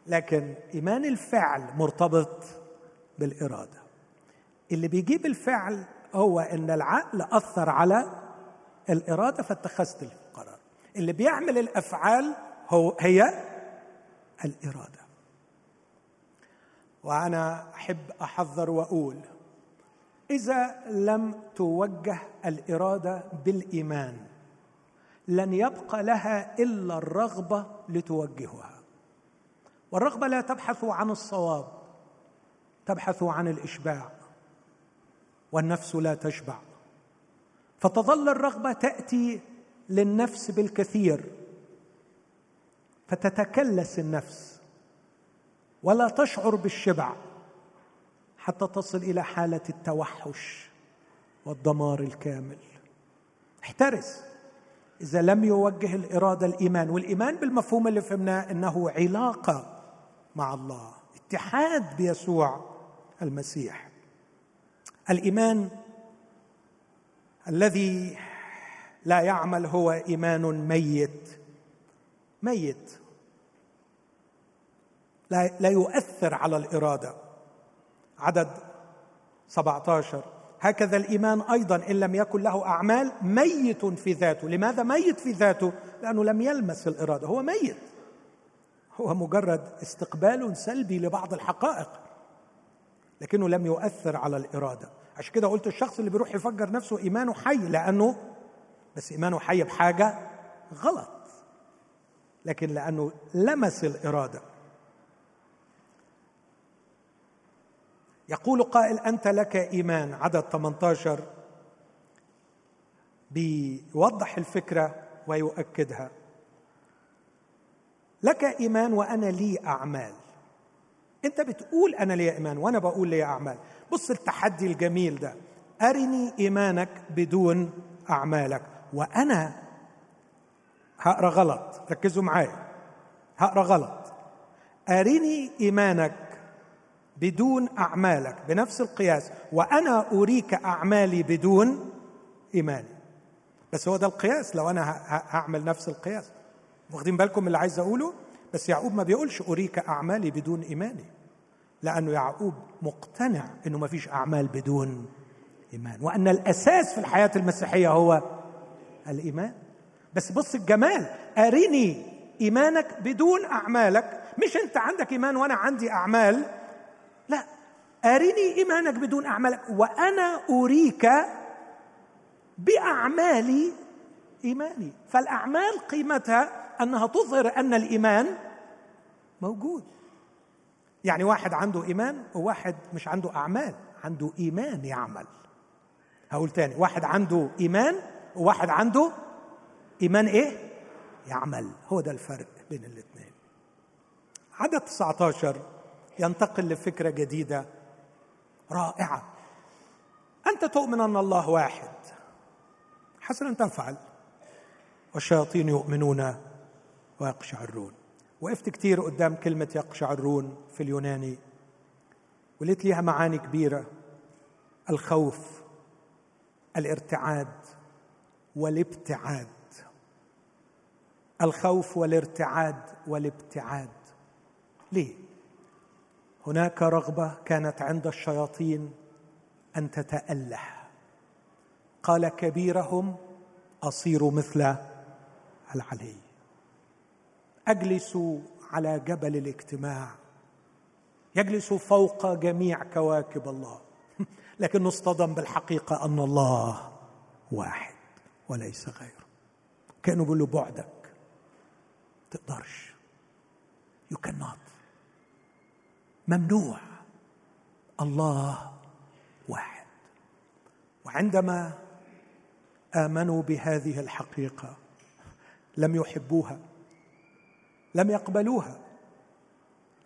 لكن إيمان الفعل مرتبط بالإرادة. اللي بيجيب الفعل هو إن العقل أثر على الإرادة فاتخذت القرار. اللي بيعمل الأفعال هو هي الإرادة. وأنا أحب أحذر وأقول إذا لم توجه الإرادة بالإيمان لن يبقى لها إلا الرغبة لتوجهها. والرغبة لا تبحث عن الصواب تبحث عن الإشباع والنفس لا تشبع. فتظل الرغبة تأتي للنفس بالكثير فتتكلس النفس ولا تشعر بالشبع حتى تصل إلى حالة التوحش والدمار الكامل. احترس. إذا لم يوجه الإرادة الإيمان والإيمان بالمفهوم اللي فهمناه إنه علاقة مع الله اتحاد بيسوع المسيح. الإيمان الذي لا يعمل هو إيمان ميت ميت. لا, لا يؤثر على الإرادة. عدد 17 هكذا الإيمان أيضا إن لم يكن له أعمال ميت في ذاته. لماذا ميت في ذاته؟ لأنه لم يلمس الإرادة. هو ميت. هو مجرد استقبال سلبي لبعض الحقائق لكنه لم يؤثر على الإرادة. عشان كده قلت الشخص اللي بيروح يفجر نفسه إيمانه حي لأنه بس إيمانه حي بحاجة غلط لكن لأنه لمس الإرادة. يقول قائل أنت لك إيمان عدد 18 بيوضح الفكرة ويؤكدها. لك إيمان وأنا لي أعمال. أنت بتقول أنا لي إيمان وأنا بقول لي أعمال. بص التحدي الجميل ده. أرني إيمانك بدون أعمالك. وأنا هقرأ غلط. ركزوا معايا. هقرأ غلط. أرني إيمانك بدون أعمالك بنفس القياس وأنا أريك أعمالي بدون إيماني. بس هو ده القياس لو أنا هعمل نفس القياس. واخدين بالكم من اللي عايز أقوله؟ بس يعقوب ما بيقولش أريك أعمالي بدون إيماني. لأنه يعقوب مقتنع إنه ما فيش أعمال بدون إيمان. وأن الأساس في الحياة المسيحية هو الإيمان. بس بص الجمال ارني إيمانك بدون أعمالك. مش أنت عندك إيمان وأنا عندي أعمال. لا. أرني إيمانك بدون أعمالك. وأنا أريك باعمالي إيماني. فالأعمال قيمتها أنها تظهر أن الإيمان موجود. يعني واحد عنده إيمان وواحد مش عنده أعمال. عنده إيمان يعمل. هقول تاني. واحد عنده إيمان وواحد عنده إيمان إيه؟ يعمل. هو ده الفرق بين الاثنين عدد 19 ينتقل لفكرة جديدة رائعة. أنت تؤمن أن الله واحد. حسنا تفعل والشياطين يؤمنون ويقشعرون. وقفت كتير قدام كلمة يقشعرون في اليوناني. ولقيت ليها معاني كبيرة. الخوف الارتعاد والابتعاد. الخوف والارتعاد والابتعاد. ليه؟ هناك رغبة كانت عند الشياطين أن تتاله قال كبيرهم اصير مثل العلي. اجلس على جبل الاجتماع. يجلس فوق جميع كواكب الله. لكنه اصطدم بالحقيقة أن الله واحد وليس غيره. كأنه بيقول له بعدك تقدرش. You cannot. ممنوع. الله واحد. وعندما آمنوا بهذه الحقيقة لم يحبوها لم يقبلوها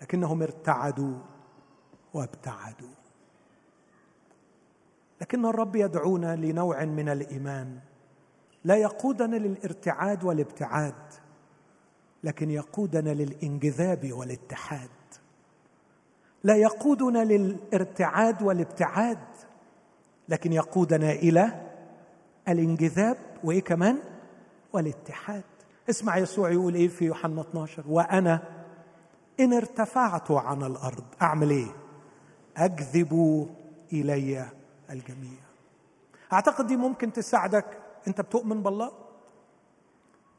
لكنهم ارتعدوا وابتعدوا. لكن الرب يدعونا لنوع من الإيمان. لا يقودنا للارتعاد والابتعاد لكن يقودنا للانجذاب والاتحاد. لا يقودنا للارتعاد والابتعاد لكن يقودنا إلى الانجذاب وايه كمان والاتحاد. اسمع يسوع يقول إيه في يوحنا 12 وأنا إن ارتفعت عن الأرض أعمل إيه؟ اجذب إلي الجميع. أعتقد دي ممكن تساعدك. أنت بتؤمن بالله؟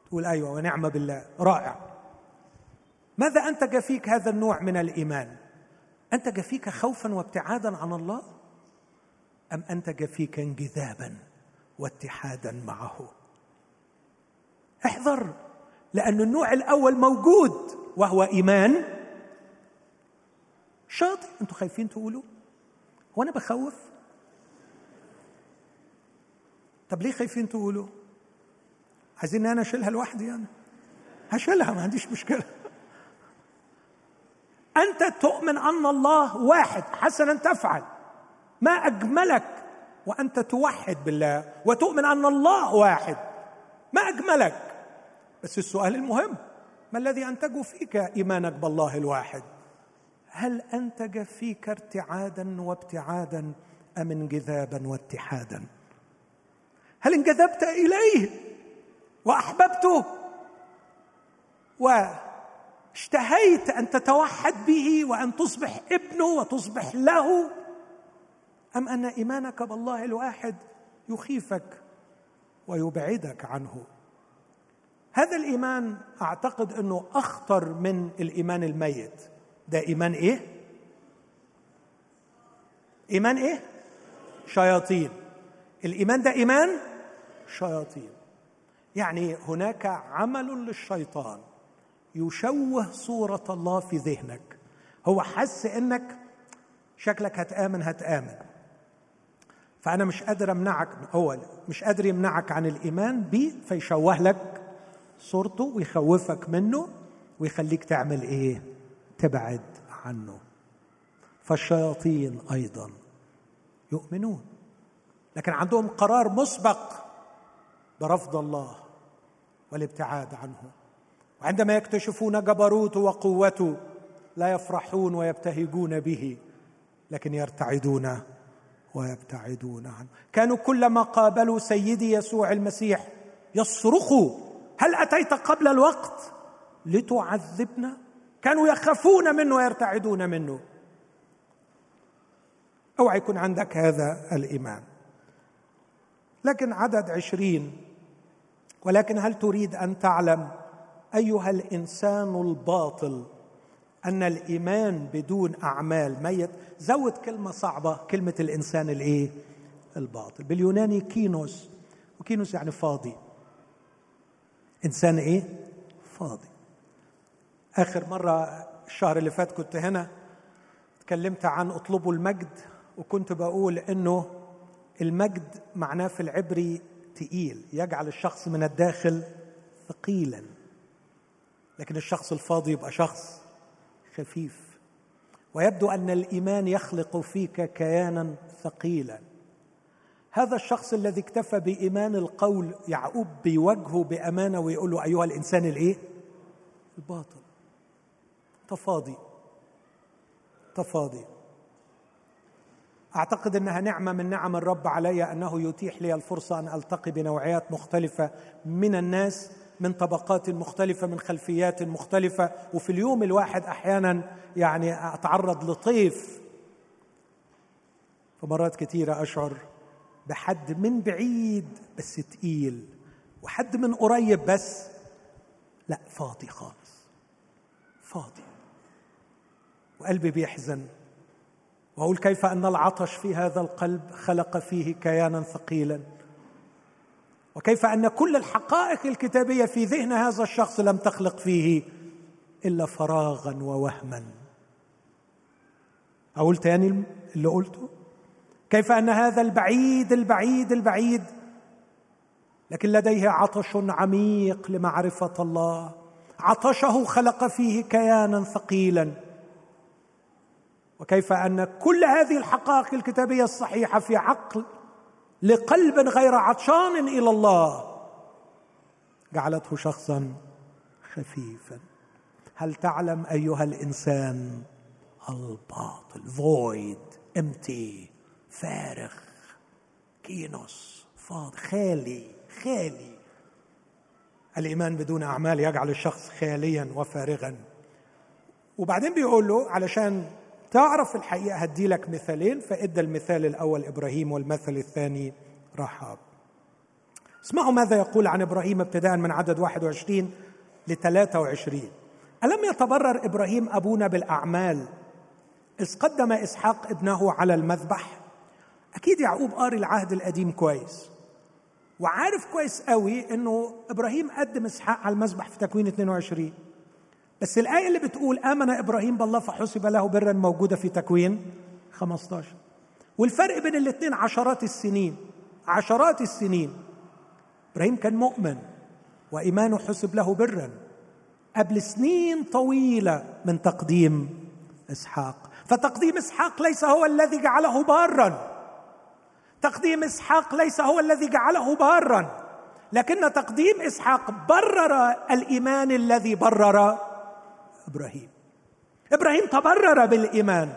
تقول أيوه ونعم بالله. رائع. ماذا أنتج فيك هذا النوع من الإيمان؟ أنتج فيك خوفا وابتعادا عن الله؟ أم أنتج فيك انجذابا واتحادا معه؟ احذر لأن النوع الأول موجود وهو إيمان. شاطئ أنتوا خايفين تقولوا؟ هو أنا بخوف. طب ليه خايفين تقولوا؟ عايزين أنا أشيلها لوحدي يعني هشيلها ما عنديش مشكلة. أنت تؤمن أن الله واحد حسنا تفعل. ما أجملك وأنت توحد بالله وتؤمن أن الله واحد. ما أجملك. بس السؤال المهم ما الذي أنتج فيك إيمانك بالله الواحد؟ هل أنتج فيك ارتعادا وابتعادا أم انجذابا واتحادا؟ هل انجذبت إليه وأحببته؟ واشتهيت أن تتوحد به وأن تصبح ابنه وتصبح له. أم أن إيمانك بالله الواحد يخيفك ويبعدك عنه؟ هذا الإيمان أعتقد أنه أخطر من الإيمان الميت. ده إيمان إيه؟ إيمان إيه؟ شياطين. الإيمان ده إيمان شياطين. يعني هناك عمل للشيطان. يشوه صورة الله في ذهنك. هو حس إنك شكلك هتآمن هتآمن. فأنا مش قادر أمنعك هو مش قادر يمنعك عن الإيمان بي فيشوه لك صورته ويخوفك منه ويخليك تعمل إيه؟ تبعد عنه. فالشياطين أيضا يؤمنون. لكن عندهم قرار مسبق برفض الله والابتعاد عنه. وعندما يكتشفون جبروته وقوته لا يفرحون ويبتهجون به لكن يرتعدون ويبتعدون عنه. كانوا كلما قابلوا سيدي يسوع المسيح يصرخوا هل أتيت قبل الوقت لتعذبنا؟ كانوا يخافون منه ويرتعدون منه. أوعى يكون عندك هذا الإيمان. لكن عدد عشرين ولكن هل تريد أن تعلم أيها الإنسان الباطل أن الإيمان بدون أعمال ميت. زود كلمة صعبة كلمة الإنسان الإيه؟ الباطل. باليوناني كينوس. وكينوس يعني فاضي. إنسان إيه؟ فاضي. آخر مرة الشهر اللي فات كنت هنا تكلمت عن اطلبوا المجد وكنت بقول إنه المجد معناه في العبري تقيل يجعل الشخص من الداخل ثقيلا. لكن الشخص الفاضي يبقى شخص خفيف ويبدو أن الإيمان يخلق فيك كيانا ثقيلا. هذا الشخص الذي اكتفى بإيمان القول يعقوب بيواجهه بأمانة ويقول له أيها الإنسان الإيه؟ الباطل. تفاضي. تفاضي. أعتقد إنها نعمة من نعم الرب علي أنه يتيح لي الفرصة أن ألتقي بنوعيات مختلفة من الناس من طبقات مختلفة من خلفيات مختلفة. وفي اليوم الواحد أحيانا يعني أتعرض لطيف فمرات كثيره أشعر بحد من بعيد بس تقيل وحد من قريب بس لا فاضي خالص فاضي. وقلبي بيحزن. وأقول كيف أن العطش في هذا القلب خلق فيه كيانا ثقيلا. وكيف أن كل الحقائق الكتابية في ذهن هذا الشخص لم تخلق فيه إلا فراغا ووهما. أقول تاني اللي قلته؟ كيف أن هذا البعيد البعيد البعيد لكن لديه عطش عميق لمعرفة الله. عطشه خلق فيه كيانا ثقيلا. وكيف أن كل هذه الحقائق الكتابية الصحيحة في عقل لقلب غير عطشان إلى الله. جعلته شخصا خفيفا. هل تعلم أيها الإنسان؟ الباطل. Void. Empty. فارغ. كينوس. فاض خالي. خالي. الإيمان بدون أعمال يجعل الشخص خاليا وفارغا. وبعدين بيقول له علشان تعرف الحقيقة؟ هدي لك مثالين فإدى المثال الأول إبراهيم والمثل الثاني رحاب. اسمعوا ماذا يقول عن إبراهيم ابتداء من عدد 21 ل 23 ألم يتبرر إبراهيم أبونا بالأعمال؟ إذ قدم إسحاق ابنه على المذبح. أكيد يعقوب قاري العهد القديم كويس. وعارف كويس قوي إنه إبراهيم قدم إسحاق على المذبح في تكوين 22 بس الآية اللي بتقول آمن إبراهيم بالله فحسب له برا موجودة في تكوين 15 والفرق بين الاثنين عشرات السنين عشرات السنين. إبراهيم كان مؤمن وإيمانه حسب له برا قبل سنين طويلة من تقديم إسحاق. فتقديم إسحاق ليس هو الذي جعله بارا. تقديم إسحاق ليس هو الذي جعله بارا. لكن تقديم إسحاق برر الإيمان الذي برر إبراهيم. إبراهيم تبرر بالإيمان.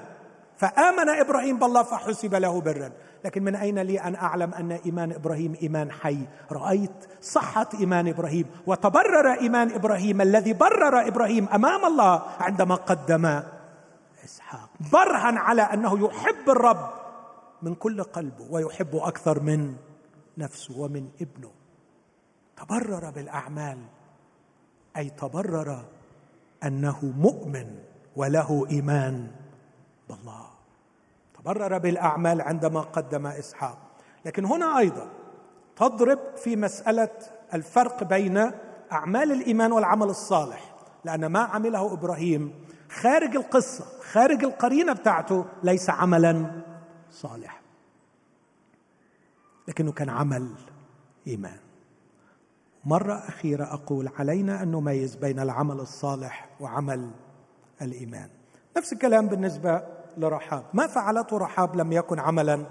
فآمن إبراهيم بالله فحسب له برا. لكن من أين لي أن أعلم أن إيمان إبراهيم إيمان حي؟ رأيت صحة إيمان إبراهيم وتبرر إيمان إبراهيم. الذي برر إبراهيم أمام الله عندما قدم إسحاق. برهن على أنه يحب الرب من كل قلبه ويحبه أكثر من نفسه ومن ابنه. تبرر بالأعمال. أي تبرر أنه مؤمن وله إيمان بالله. تبرر بالأعمال عندما قدم إسحاق. لكن هنا أيضا تضرب في مسألة الفرق بين أعمال الإيمان والعمل الصالح. لأن ما عمله إبراهيم خارج القصة خارج القرينة بتاعته ليس عملا صالحا. لكنه كان عمل إيمان. مرة أخيرة أقول علينا أن نميز بين العمل الصالح وعمل الإيمان. نفس الكلام بالنسبة لرحاب. ما فعلته رحاب لم يكن عملا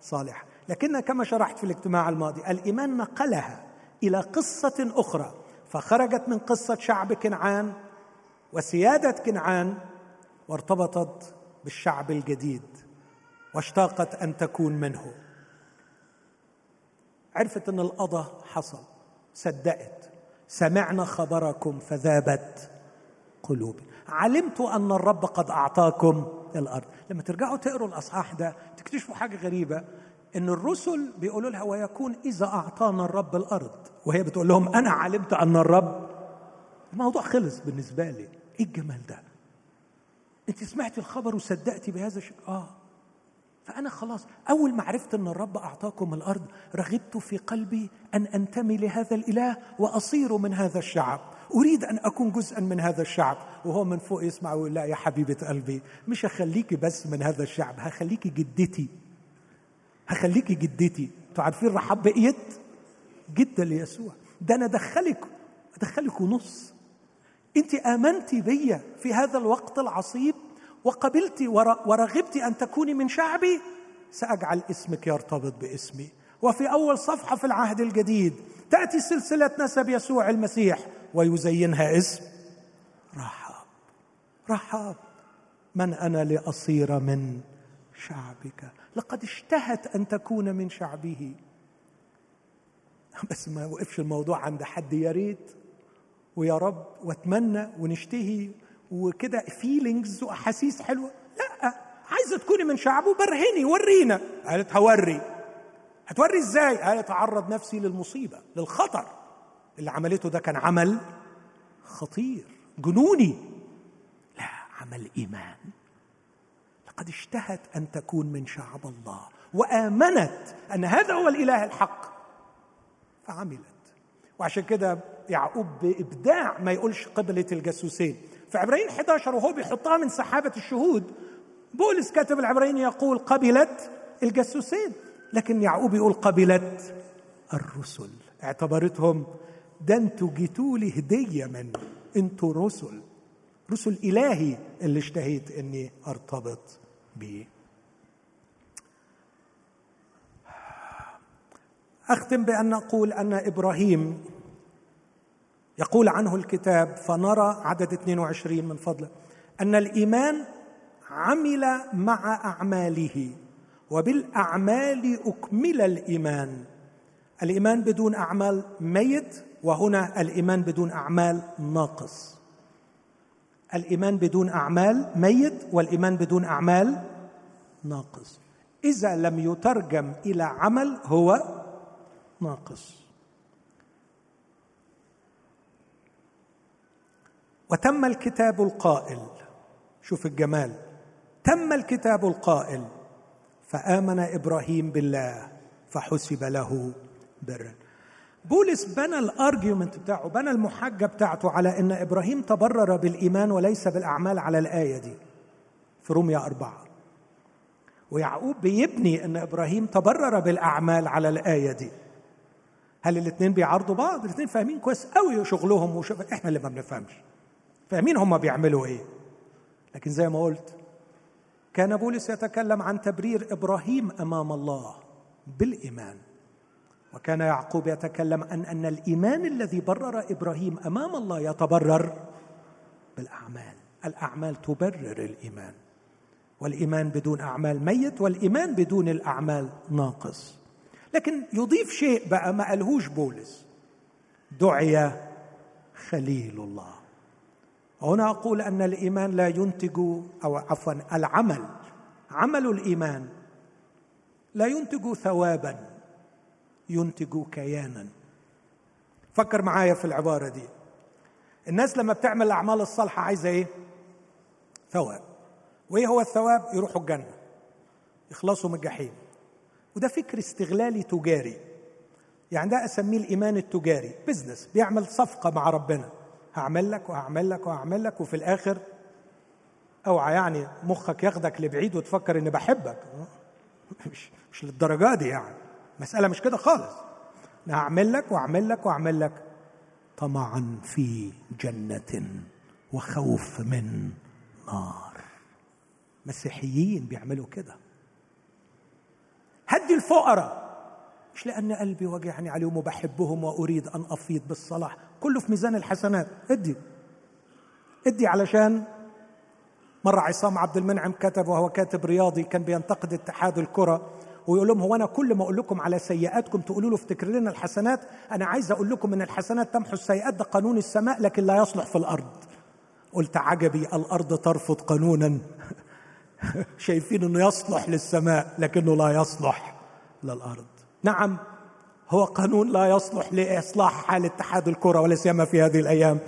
صالحا. لكن كما شرحت في الاجتماع الماضي الإيمان نقلها إلى قصة أخرى. فخرجت من قصة شعب كنعان وسيادة كنعان وارتبطت بالشعب الجديد واشتاقت أن تكون منه. عرفت أن القضاء حصل. صدقت. سمعنا خبركم فذابت قلوبنا علمت أن الرب قد أعطاكم الأرض. لما ترجعوا تقروا الأصحاح ده تكتشفوا حاجة غريبة. إن الرسل بيقولوا لها ويكون إذا أعطانا الرب الأرض. وهي بتقول لهم أنا علمت أن الرب. الموضوع خلص بالنسبة لي. إيه الجمال ده؟ أنت سمعتي الخبر وصدقتي بهذا الشيء؟ آه. فأنا خلاص أول ما عرفت أن الرب أعطاكم الأرض رغبت في قلبي أن أنتمي لهذا الإله وأصير من هذا الشعب. أريد أن أكون جزءا من هذا الشعب. وهو من فوق يسمع ويقول لا يا حبيبة قلبي مش هخليكي بس من هذا الشعب هخليكي جدتي هخليكي جدتي. أنتوا عارفين رحاب بقيت؟ جدة ليسوع. ده أنا أدخلك أدخلك ونص. أنت آمنتي بيا في هذا الوقت العصيب؟ وقبلت ورغبت أن تكوني من شعبي سأجعل اسمك يرتبط باسمي. وفي أول صفحة في العهد الجديد تأتي سلسلة نسب يسوع المسيح ويزينها اسم رحاب رحاب من أنا لأصير من شعبك؟ لقد اشتهت أن تكون من شعبه. بس ما وقفش الموضوع عند حد يا ريت ويا رب وأتمنى ونشتهي. وكده فيلينجز وأحاسيس حلوة. لا عايزة تكوني من شعبه برهني ورينا. قالت هوري. هتوري إزاي؟ قالت اعرض نفسي للمصيبة للخطر. اللي عملته ده كان عمل خطير جنوني. لا عمل إيمان. لقد اشتهت أن تكون من شعب الله وآمنت أن هذا هو الإله الحق. فعملت. وعشان كده يعقوب بإبداع ما يقولش قبلة الجاسوسين. في عبرين 11 وهو بيحطها من سحابه الشهود بولس كاتب العبرين يقول قبلت الجاسوسين لكن يعقوب يقول قبلت الرسل. اعتبرتهم ده أنتوا جيتوا لي هديه من أنتوا رسل رسل إلهي اللي اشتهيت إني أرتبط به أختم بأن أقول أن إبراهيم يقول عنه الكتاب فنرى عدد 22 من فضله. أن الإيمان عمل مع أعماله وبالأعمال أكمل الإيمان. الإيمان بدون أعمال ميت وهنا الإيمان بدون أعمال ناقص. الإيمان بدون أعمال ميت والإيمان بدون أعمال ناقص. إذا لم يترجم إلى عمل هو ناقص. وتم الكتاب القائل. شوف الجمال. تم الكتاب القائل. فآمن إبراهيم بالله فحسب له برا. بولس بنى الأرجيومنت بتاعه بنى المحجة بتاعته على إن إبراهيم تبرر بالإيمان وليس بالأعمال على الآية دي. في روميا أربعة. ويعقوب بيبني إن إبراهيم تبرر بالأعمال على الآية دي. هل الاثنين بيعارضوا بعض؟ الاثنين فاهمين كويس قوي شغلهم وشغل إحنا اللي ما بنفهمش. فاهمين هم بيعملوا إيه. لكن زي ما قلت كان بولس يتكلم عن تبرير إبراهيم أمام الله بالإيمان. وكان يعقوب يتكلم عن أن الإيمان الذي برر إبراهيم أمام الله يتبرر بالأعمال. الأعمال تبرر الإيمان. والإيمان بدون أعمال ميت والإيمان بدون الأعمال ناقص. لكن يضيف شيء بقى ما قالهوش بولس. دعي خليل الله. هنا أقول أن الإيمان لا ينتج أو عفوا العمل عمل الإيمان لا ينتج ثوابا ينتج كيانا. فكر معايا في العبارة دي. الناس لما بتعمل الأعمال الصالحة عايزة إيه؟ ثواب. وإيه هو الثواب؟ يروحوا الجنة. يخلصوا من الجحيم. وده فكر استغلالي تجاري. يعني ده أسميه الإيمان التجاري. بزنس بيعمل صفقة مع ربنا. هعمل لك وهعمل لك وهعمل لك وفي الآخر أوعى يعني مخك ياخدك لبعيد وتفكر إني بحبك. مش مش للدرجة دي يعني. مسألة مش كده خالص. أنا هعمل لك واعمل لك واعمل لك. طمعا في جنة وخوف من نار. مسيحيين بيعملوا كده. هدي الفقراء. مش لأن قلبي وجعني عليهم وبحبهم وأريد أن أفيض بالصلاح. كله في ميزان الحسنات. ادي. ادي علشان مرة عصام عبد المنعم كتب وهو كاتب رياضي كان بينتقد اتحاد الكرة ويقول لهم هو أنا كل ما أقول لكم على سيئاتكم تقولوا له افتكر لنا الحسنات. أنا عايز أقول لكم إن الحسنات تمحو السيئات ده قانون السماء لكن لا يصلح في الأرض. قلت عجبي الأرض ترفض قانونا. شايفين إنه يصلح للسماء لكنه لا يصلح للأرض. نعم هو قانون لا يصلح لإصلاح حال اتحاد الكرة ولا سيما في هذه الأيام.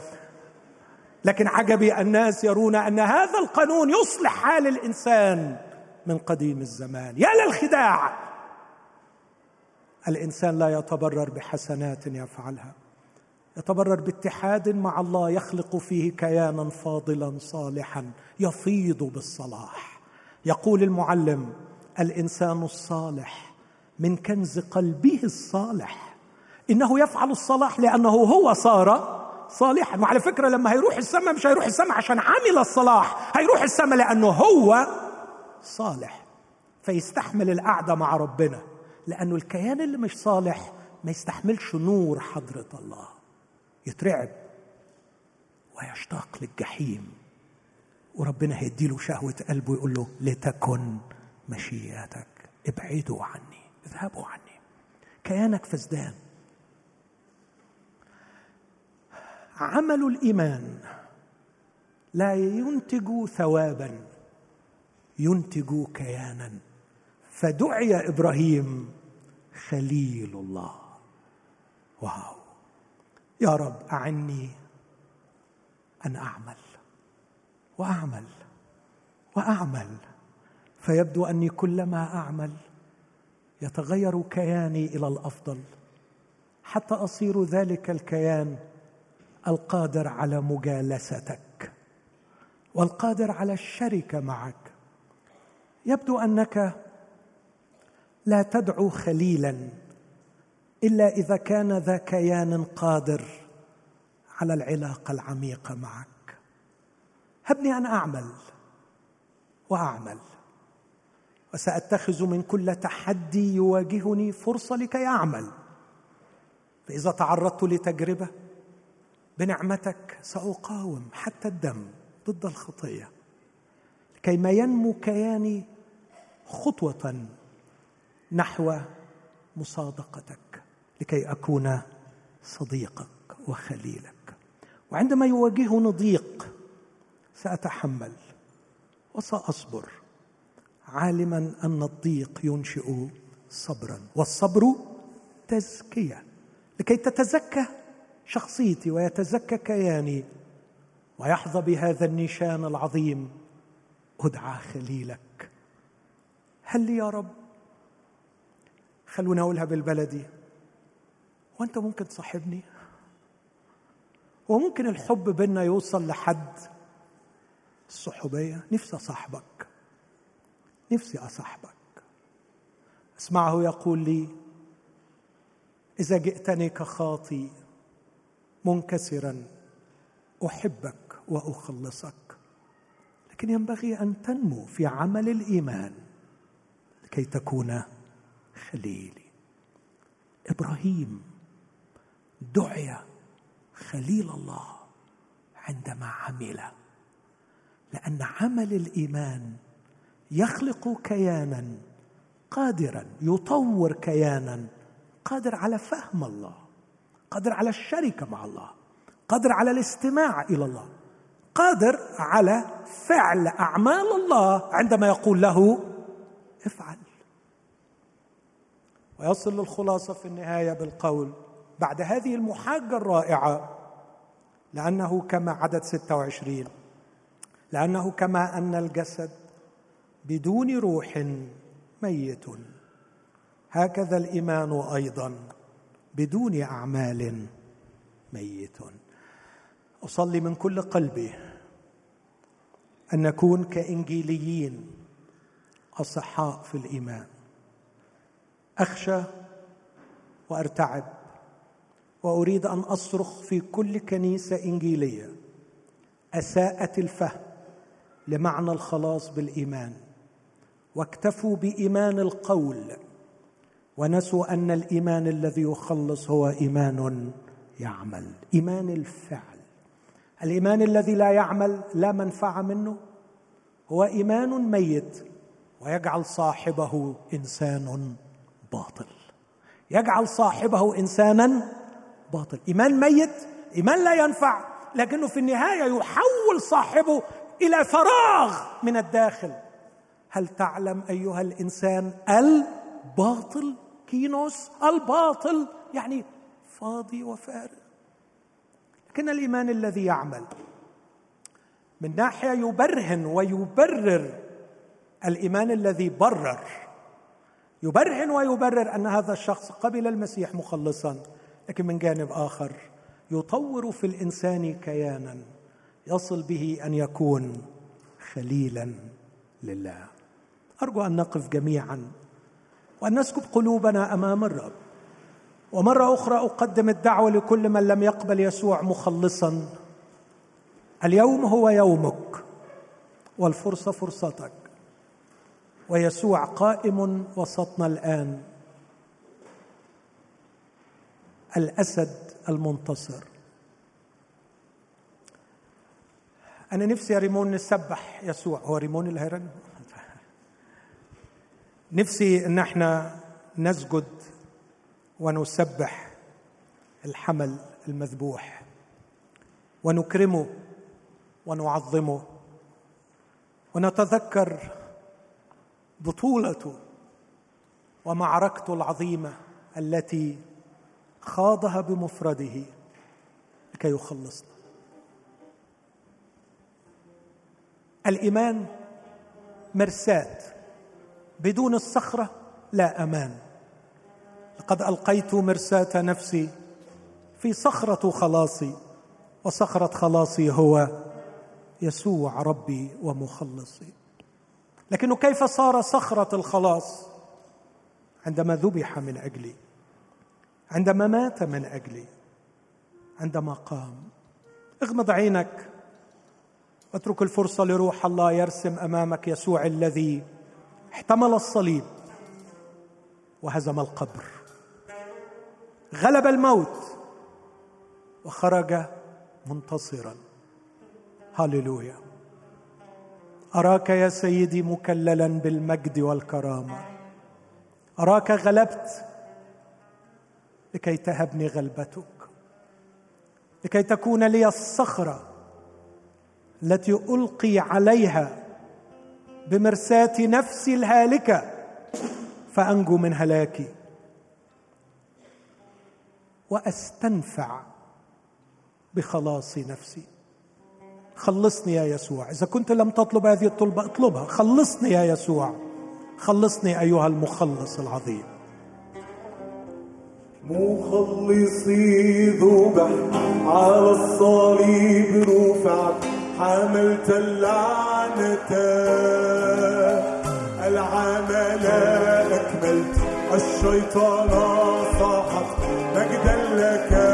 لكن عجبي الناس يرون أن هذا القانون يصلح حال الإنسان من قديم الزمان. يا للخداع! الإنسان لا يتبرر بحسنات يفعلها. يتبرر باتحاد مع الله يخلق فيه كيانا فاضلا صالحا يفيض بالصلاح. يقول المعلم الإنسان الصالح من كنز قلبه الصالح. إنه يفعل الصلاح لأنه هو صار صالحا. وعلى فكرة لما هيروح السماء مش هيروح السماء عشان عمل الصلاح هيروح السماء لأنه هو صالح. فيستحمل القعدة مع ربنا لأنه الكيان اللي مش صالح ما يستحملش نور حضرة الله. يترعب ويشتاق للجحيم. وربنا هيديله شهوة قلبه يقول له لتكن مشيئتك. ابعدوا عني اذهبوا عني. كيانك فزدان عمل الإيمان لا ينتج ثوابا ينتج كيانا. فدعي إبراهيم خليل الله. واو. يا رب أعني أن أعمل. وأعمل وأعمل. فيبدو أني كلما أعمل يتغير كياني إلى الأفضل. حتى أصير ذلك الكيان القادر على مجالستك والقادر على الشركة معك. يبدو أنك لا تدعو خليلا إلا إذا كان ذا كيان قادر على العلاقة العميقة معك. هبني ان أعمل وأعمل. وسأتخذ من كل تحدي يواجهني فرصة لكي أعمل. فإذا تعرضت لتجربة بنعمتك سأقاوم حتى الدم ضد الخطية. كيما ينمو كياني خطوة نحو مصادقتك. لكي أكون صديقك وخليلك. وعندما يواجهني ضيق سأتحمل وسأصبر عالما أن الضيق ينشئ صبرا والصبر تزكية لكي تتزكى شخصيتي ويتزكى كياني ويحظى بهذا النشان العظيم أدعى خليلك. هل لي يا رب؟ خلونا اقولها بالبلدي وأنت ممكن تصاحبني. وممكن الحب بينا يوصل لحد. الصحوبية. نفسي أصاحبك. نفسي أصاحبك. أسمعه يقول لي إذا جئتني كخاطي منكسرا أحبك وأخلصك. لكن ينبغي أن تنمو في عمل الإيمان لكي تكون خليلي. إبراهيم دعي خليل الله عندما عمل. لأن عمل الإيمان يخلق كيانا قادرا يطور كيانا قادر على فهم الله قادر على الشركة مع الله قادر على الاستماع إلى الله قادر على فعل أعمال الله عندما يقول له افعل. ويصل للخلاصة في النهاية بالقول بعد هذه المحاجة الرائعة لأنه كما عدد 26 لأنه كما أن الجسد بدون روح ميت. هكذا الإيمان أيضا بدون أعمال ميت. أصلي من كل قلبي أن نكون كإنجيليين أصحاء في الإيمان. أخشى وأرتعب وأريد أن أصرخ في كل كنيسة إنجيلية أساءت الفهم لمعنى الخلاص بالإيمان. واكتفوا بإيمان القول ونسوا أن الإيمان الذي يخلص هو إيمان يعمل إيمان الفعل. الإيمان الذي لا يعمل لا منفعة منه هو إيمان ميت ويجعل صاحبه إنسان باطل. يجعل صاحبه إنسانا باطل. إيمان ميت إيمان لا ينفع لكنه في النهاية يحول صاحبه إلى فراغ من الداخل. هل تعلم أيها الإنسان الباطل؟ كينوس الباطل يعني فاضي وفارغ. لكن الإيمان الذي يعمل من ناحية يبرهن ويبرر الإيمان الذي برر يبرهن ويبرر أن هذا الشخص قبل المسيح مخلصا لكن من جانب آخر يطور في الإنسان كيانا. يصل به أن يكون خليلا لله. أرجو أن نقف جميعا وأن نسكب قلوبنا أمام الرب. ومرة أخرى أقدم الدعوة لكل من لم يقبل يسوع مخلصا. اليوم هو يومك والفرصة فرصتك. ويسوع قائم وسطنا الآن. الأسد المنتصر. أنا نفسي يا ريمون نسبح يسوع. هو ريمون اللي هيرن؟ نفسي إن إحنا نسجد ونسبح الحمل المذبوح ونكرمه ونعظمه ونتذكر بطولته ومعركته العظيمة التي خاضها بمفرده لكي يخلصنا. الإيمان مرساه بدون الصخرة لا أمان. لقد ألقيت مرساه نفسي في صخرة خلاصي وصخرة خلاصي هو يسوع ربي ومخلصي. لكنه كيف صار صخرة الخلاص؟ عندما ذبح من أجلي عندما مات من أجلي عندما قام. اغمض عينك واترك الفرصة لروح الله يرسم أمامك يسوع الذي احتمل الصليب وهزم القبر. غلب الموت وخرج منتصرا. هللويا. أراك يا سيدي مكللا بالمجد والكرامة. أراك غلبت لكي تهبني غلبتك. لكي تكون لي الصخرة التي ألقي عليها بمرساة نفسي الهالكة فأنجو من هلاكي. وأستنفع بخلاص نفسي. خلصني يا يسوع. إذا كنت لم تطلب هذه الطلبة اطلبها. خلصني يا يسوع. خلصني أيها المخلص العظيم. مخلصي ذبح على الصليب رفع حملت اللعنة. العمل أكملت. الشيطان صاحت مجدا لك.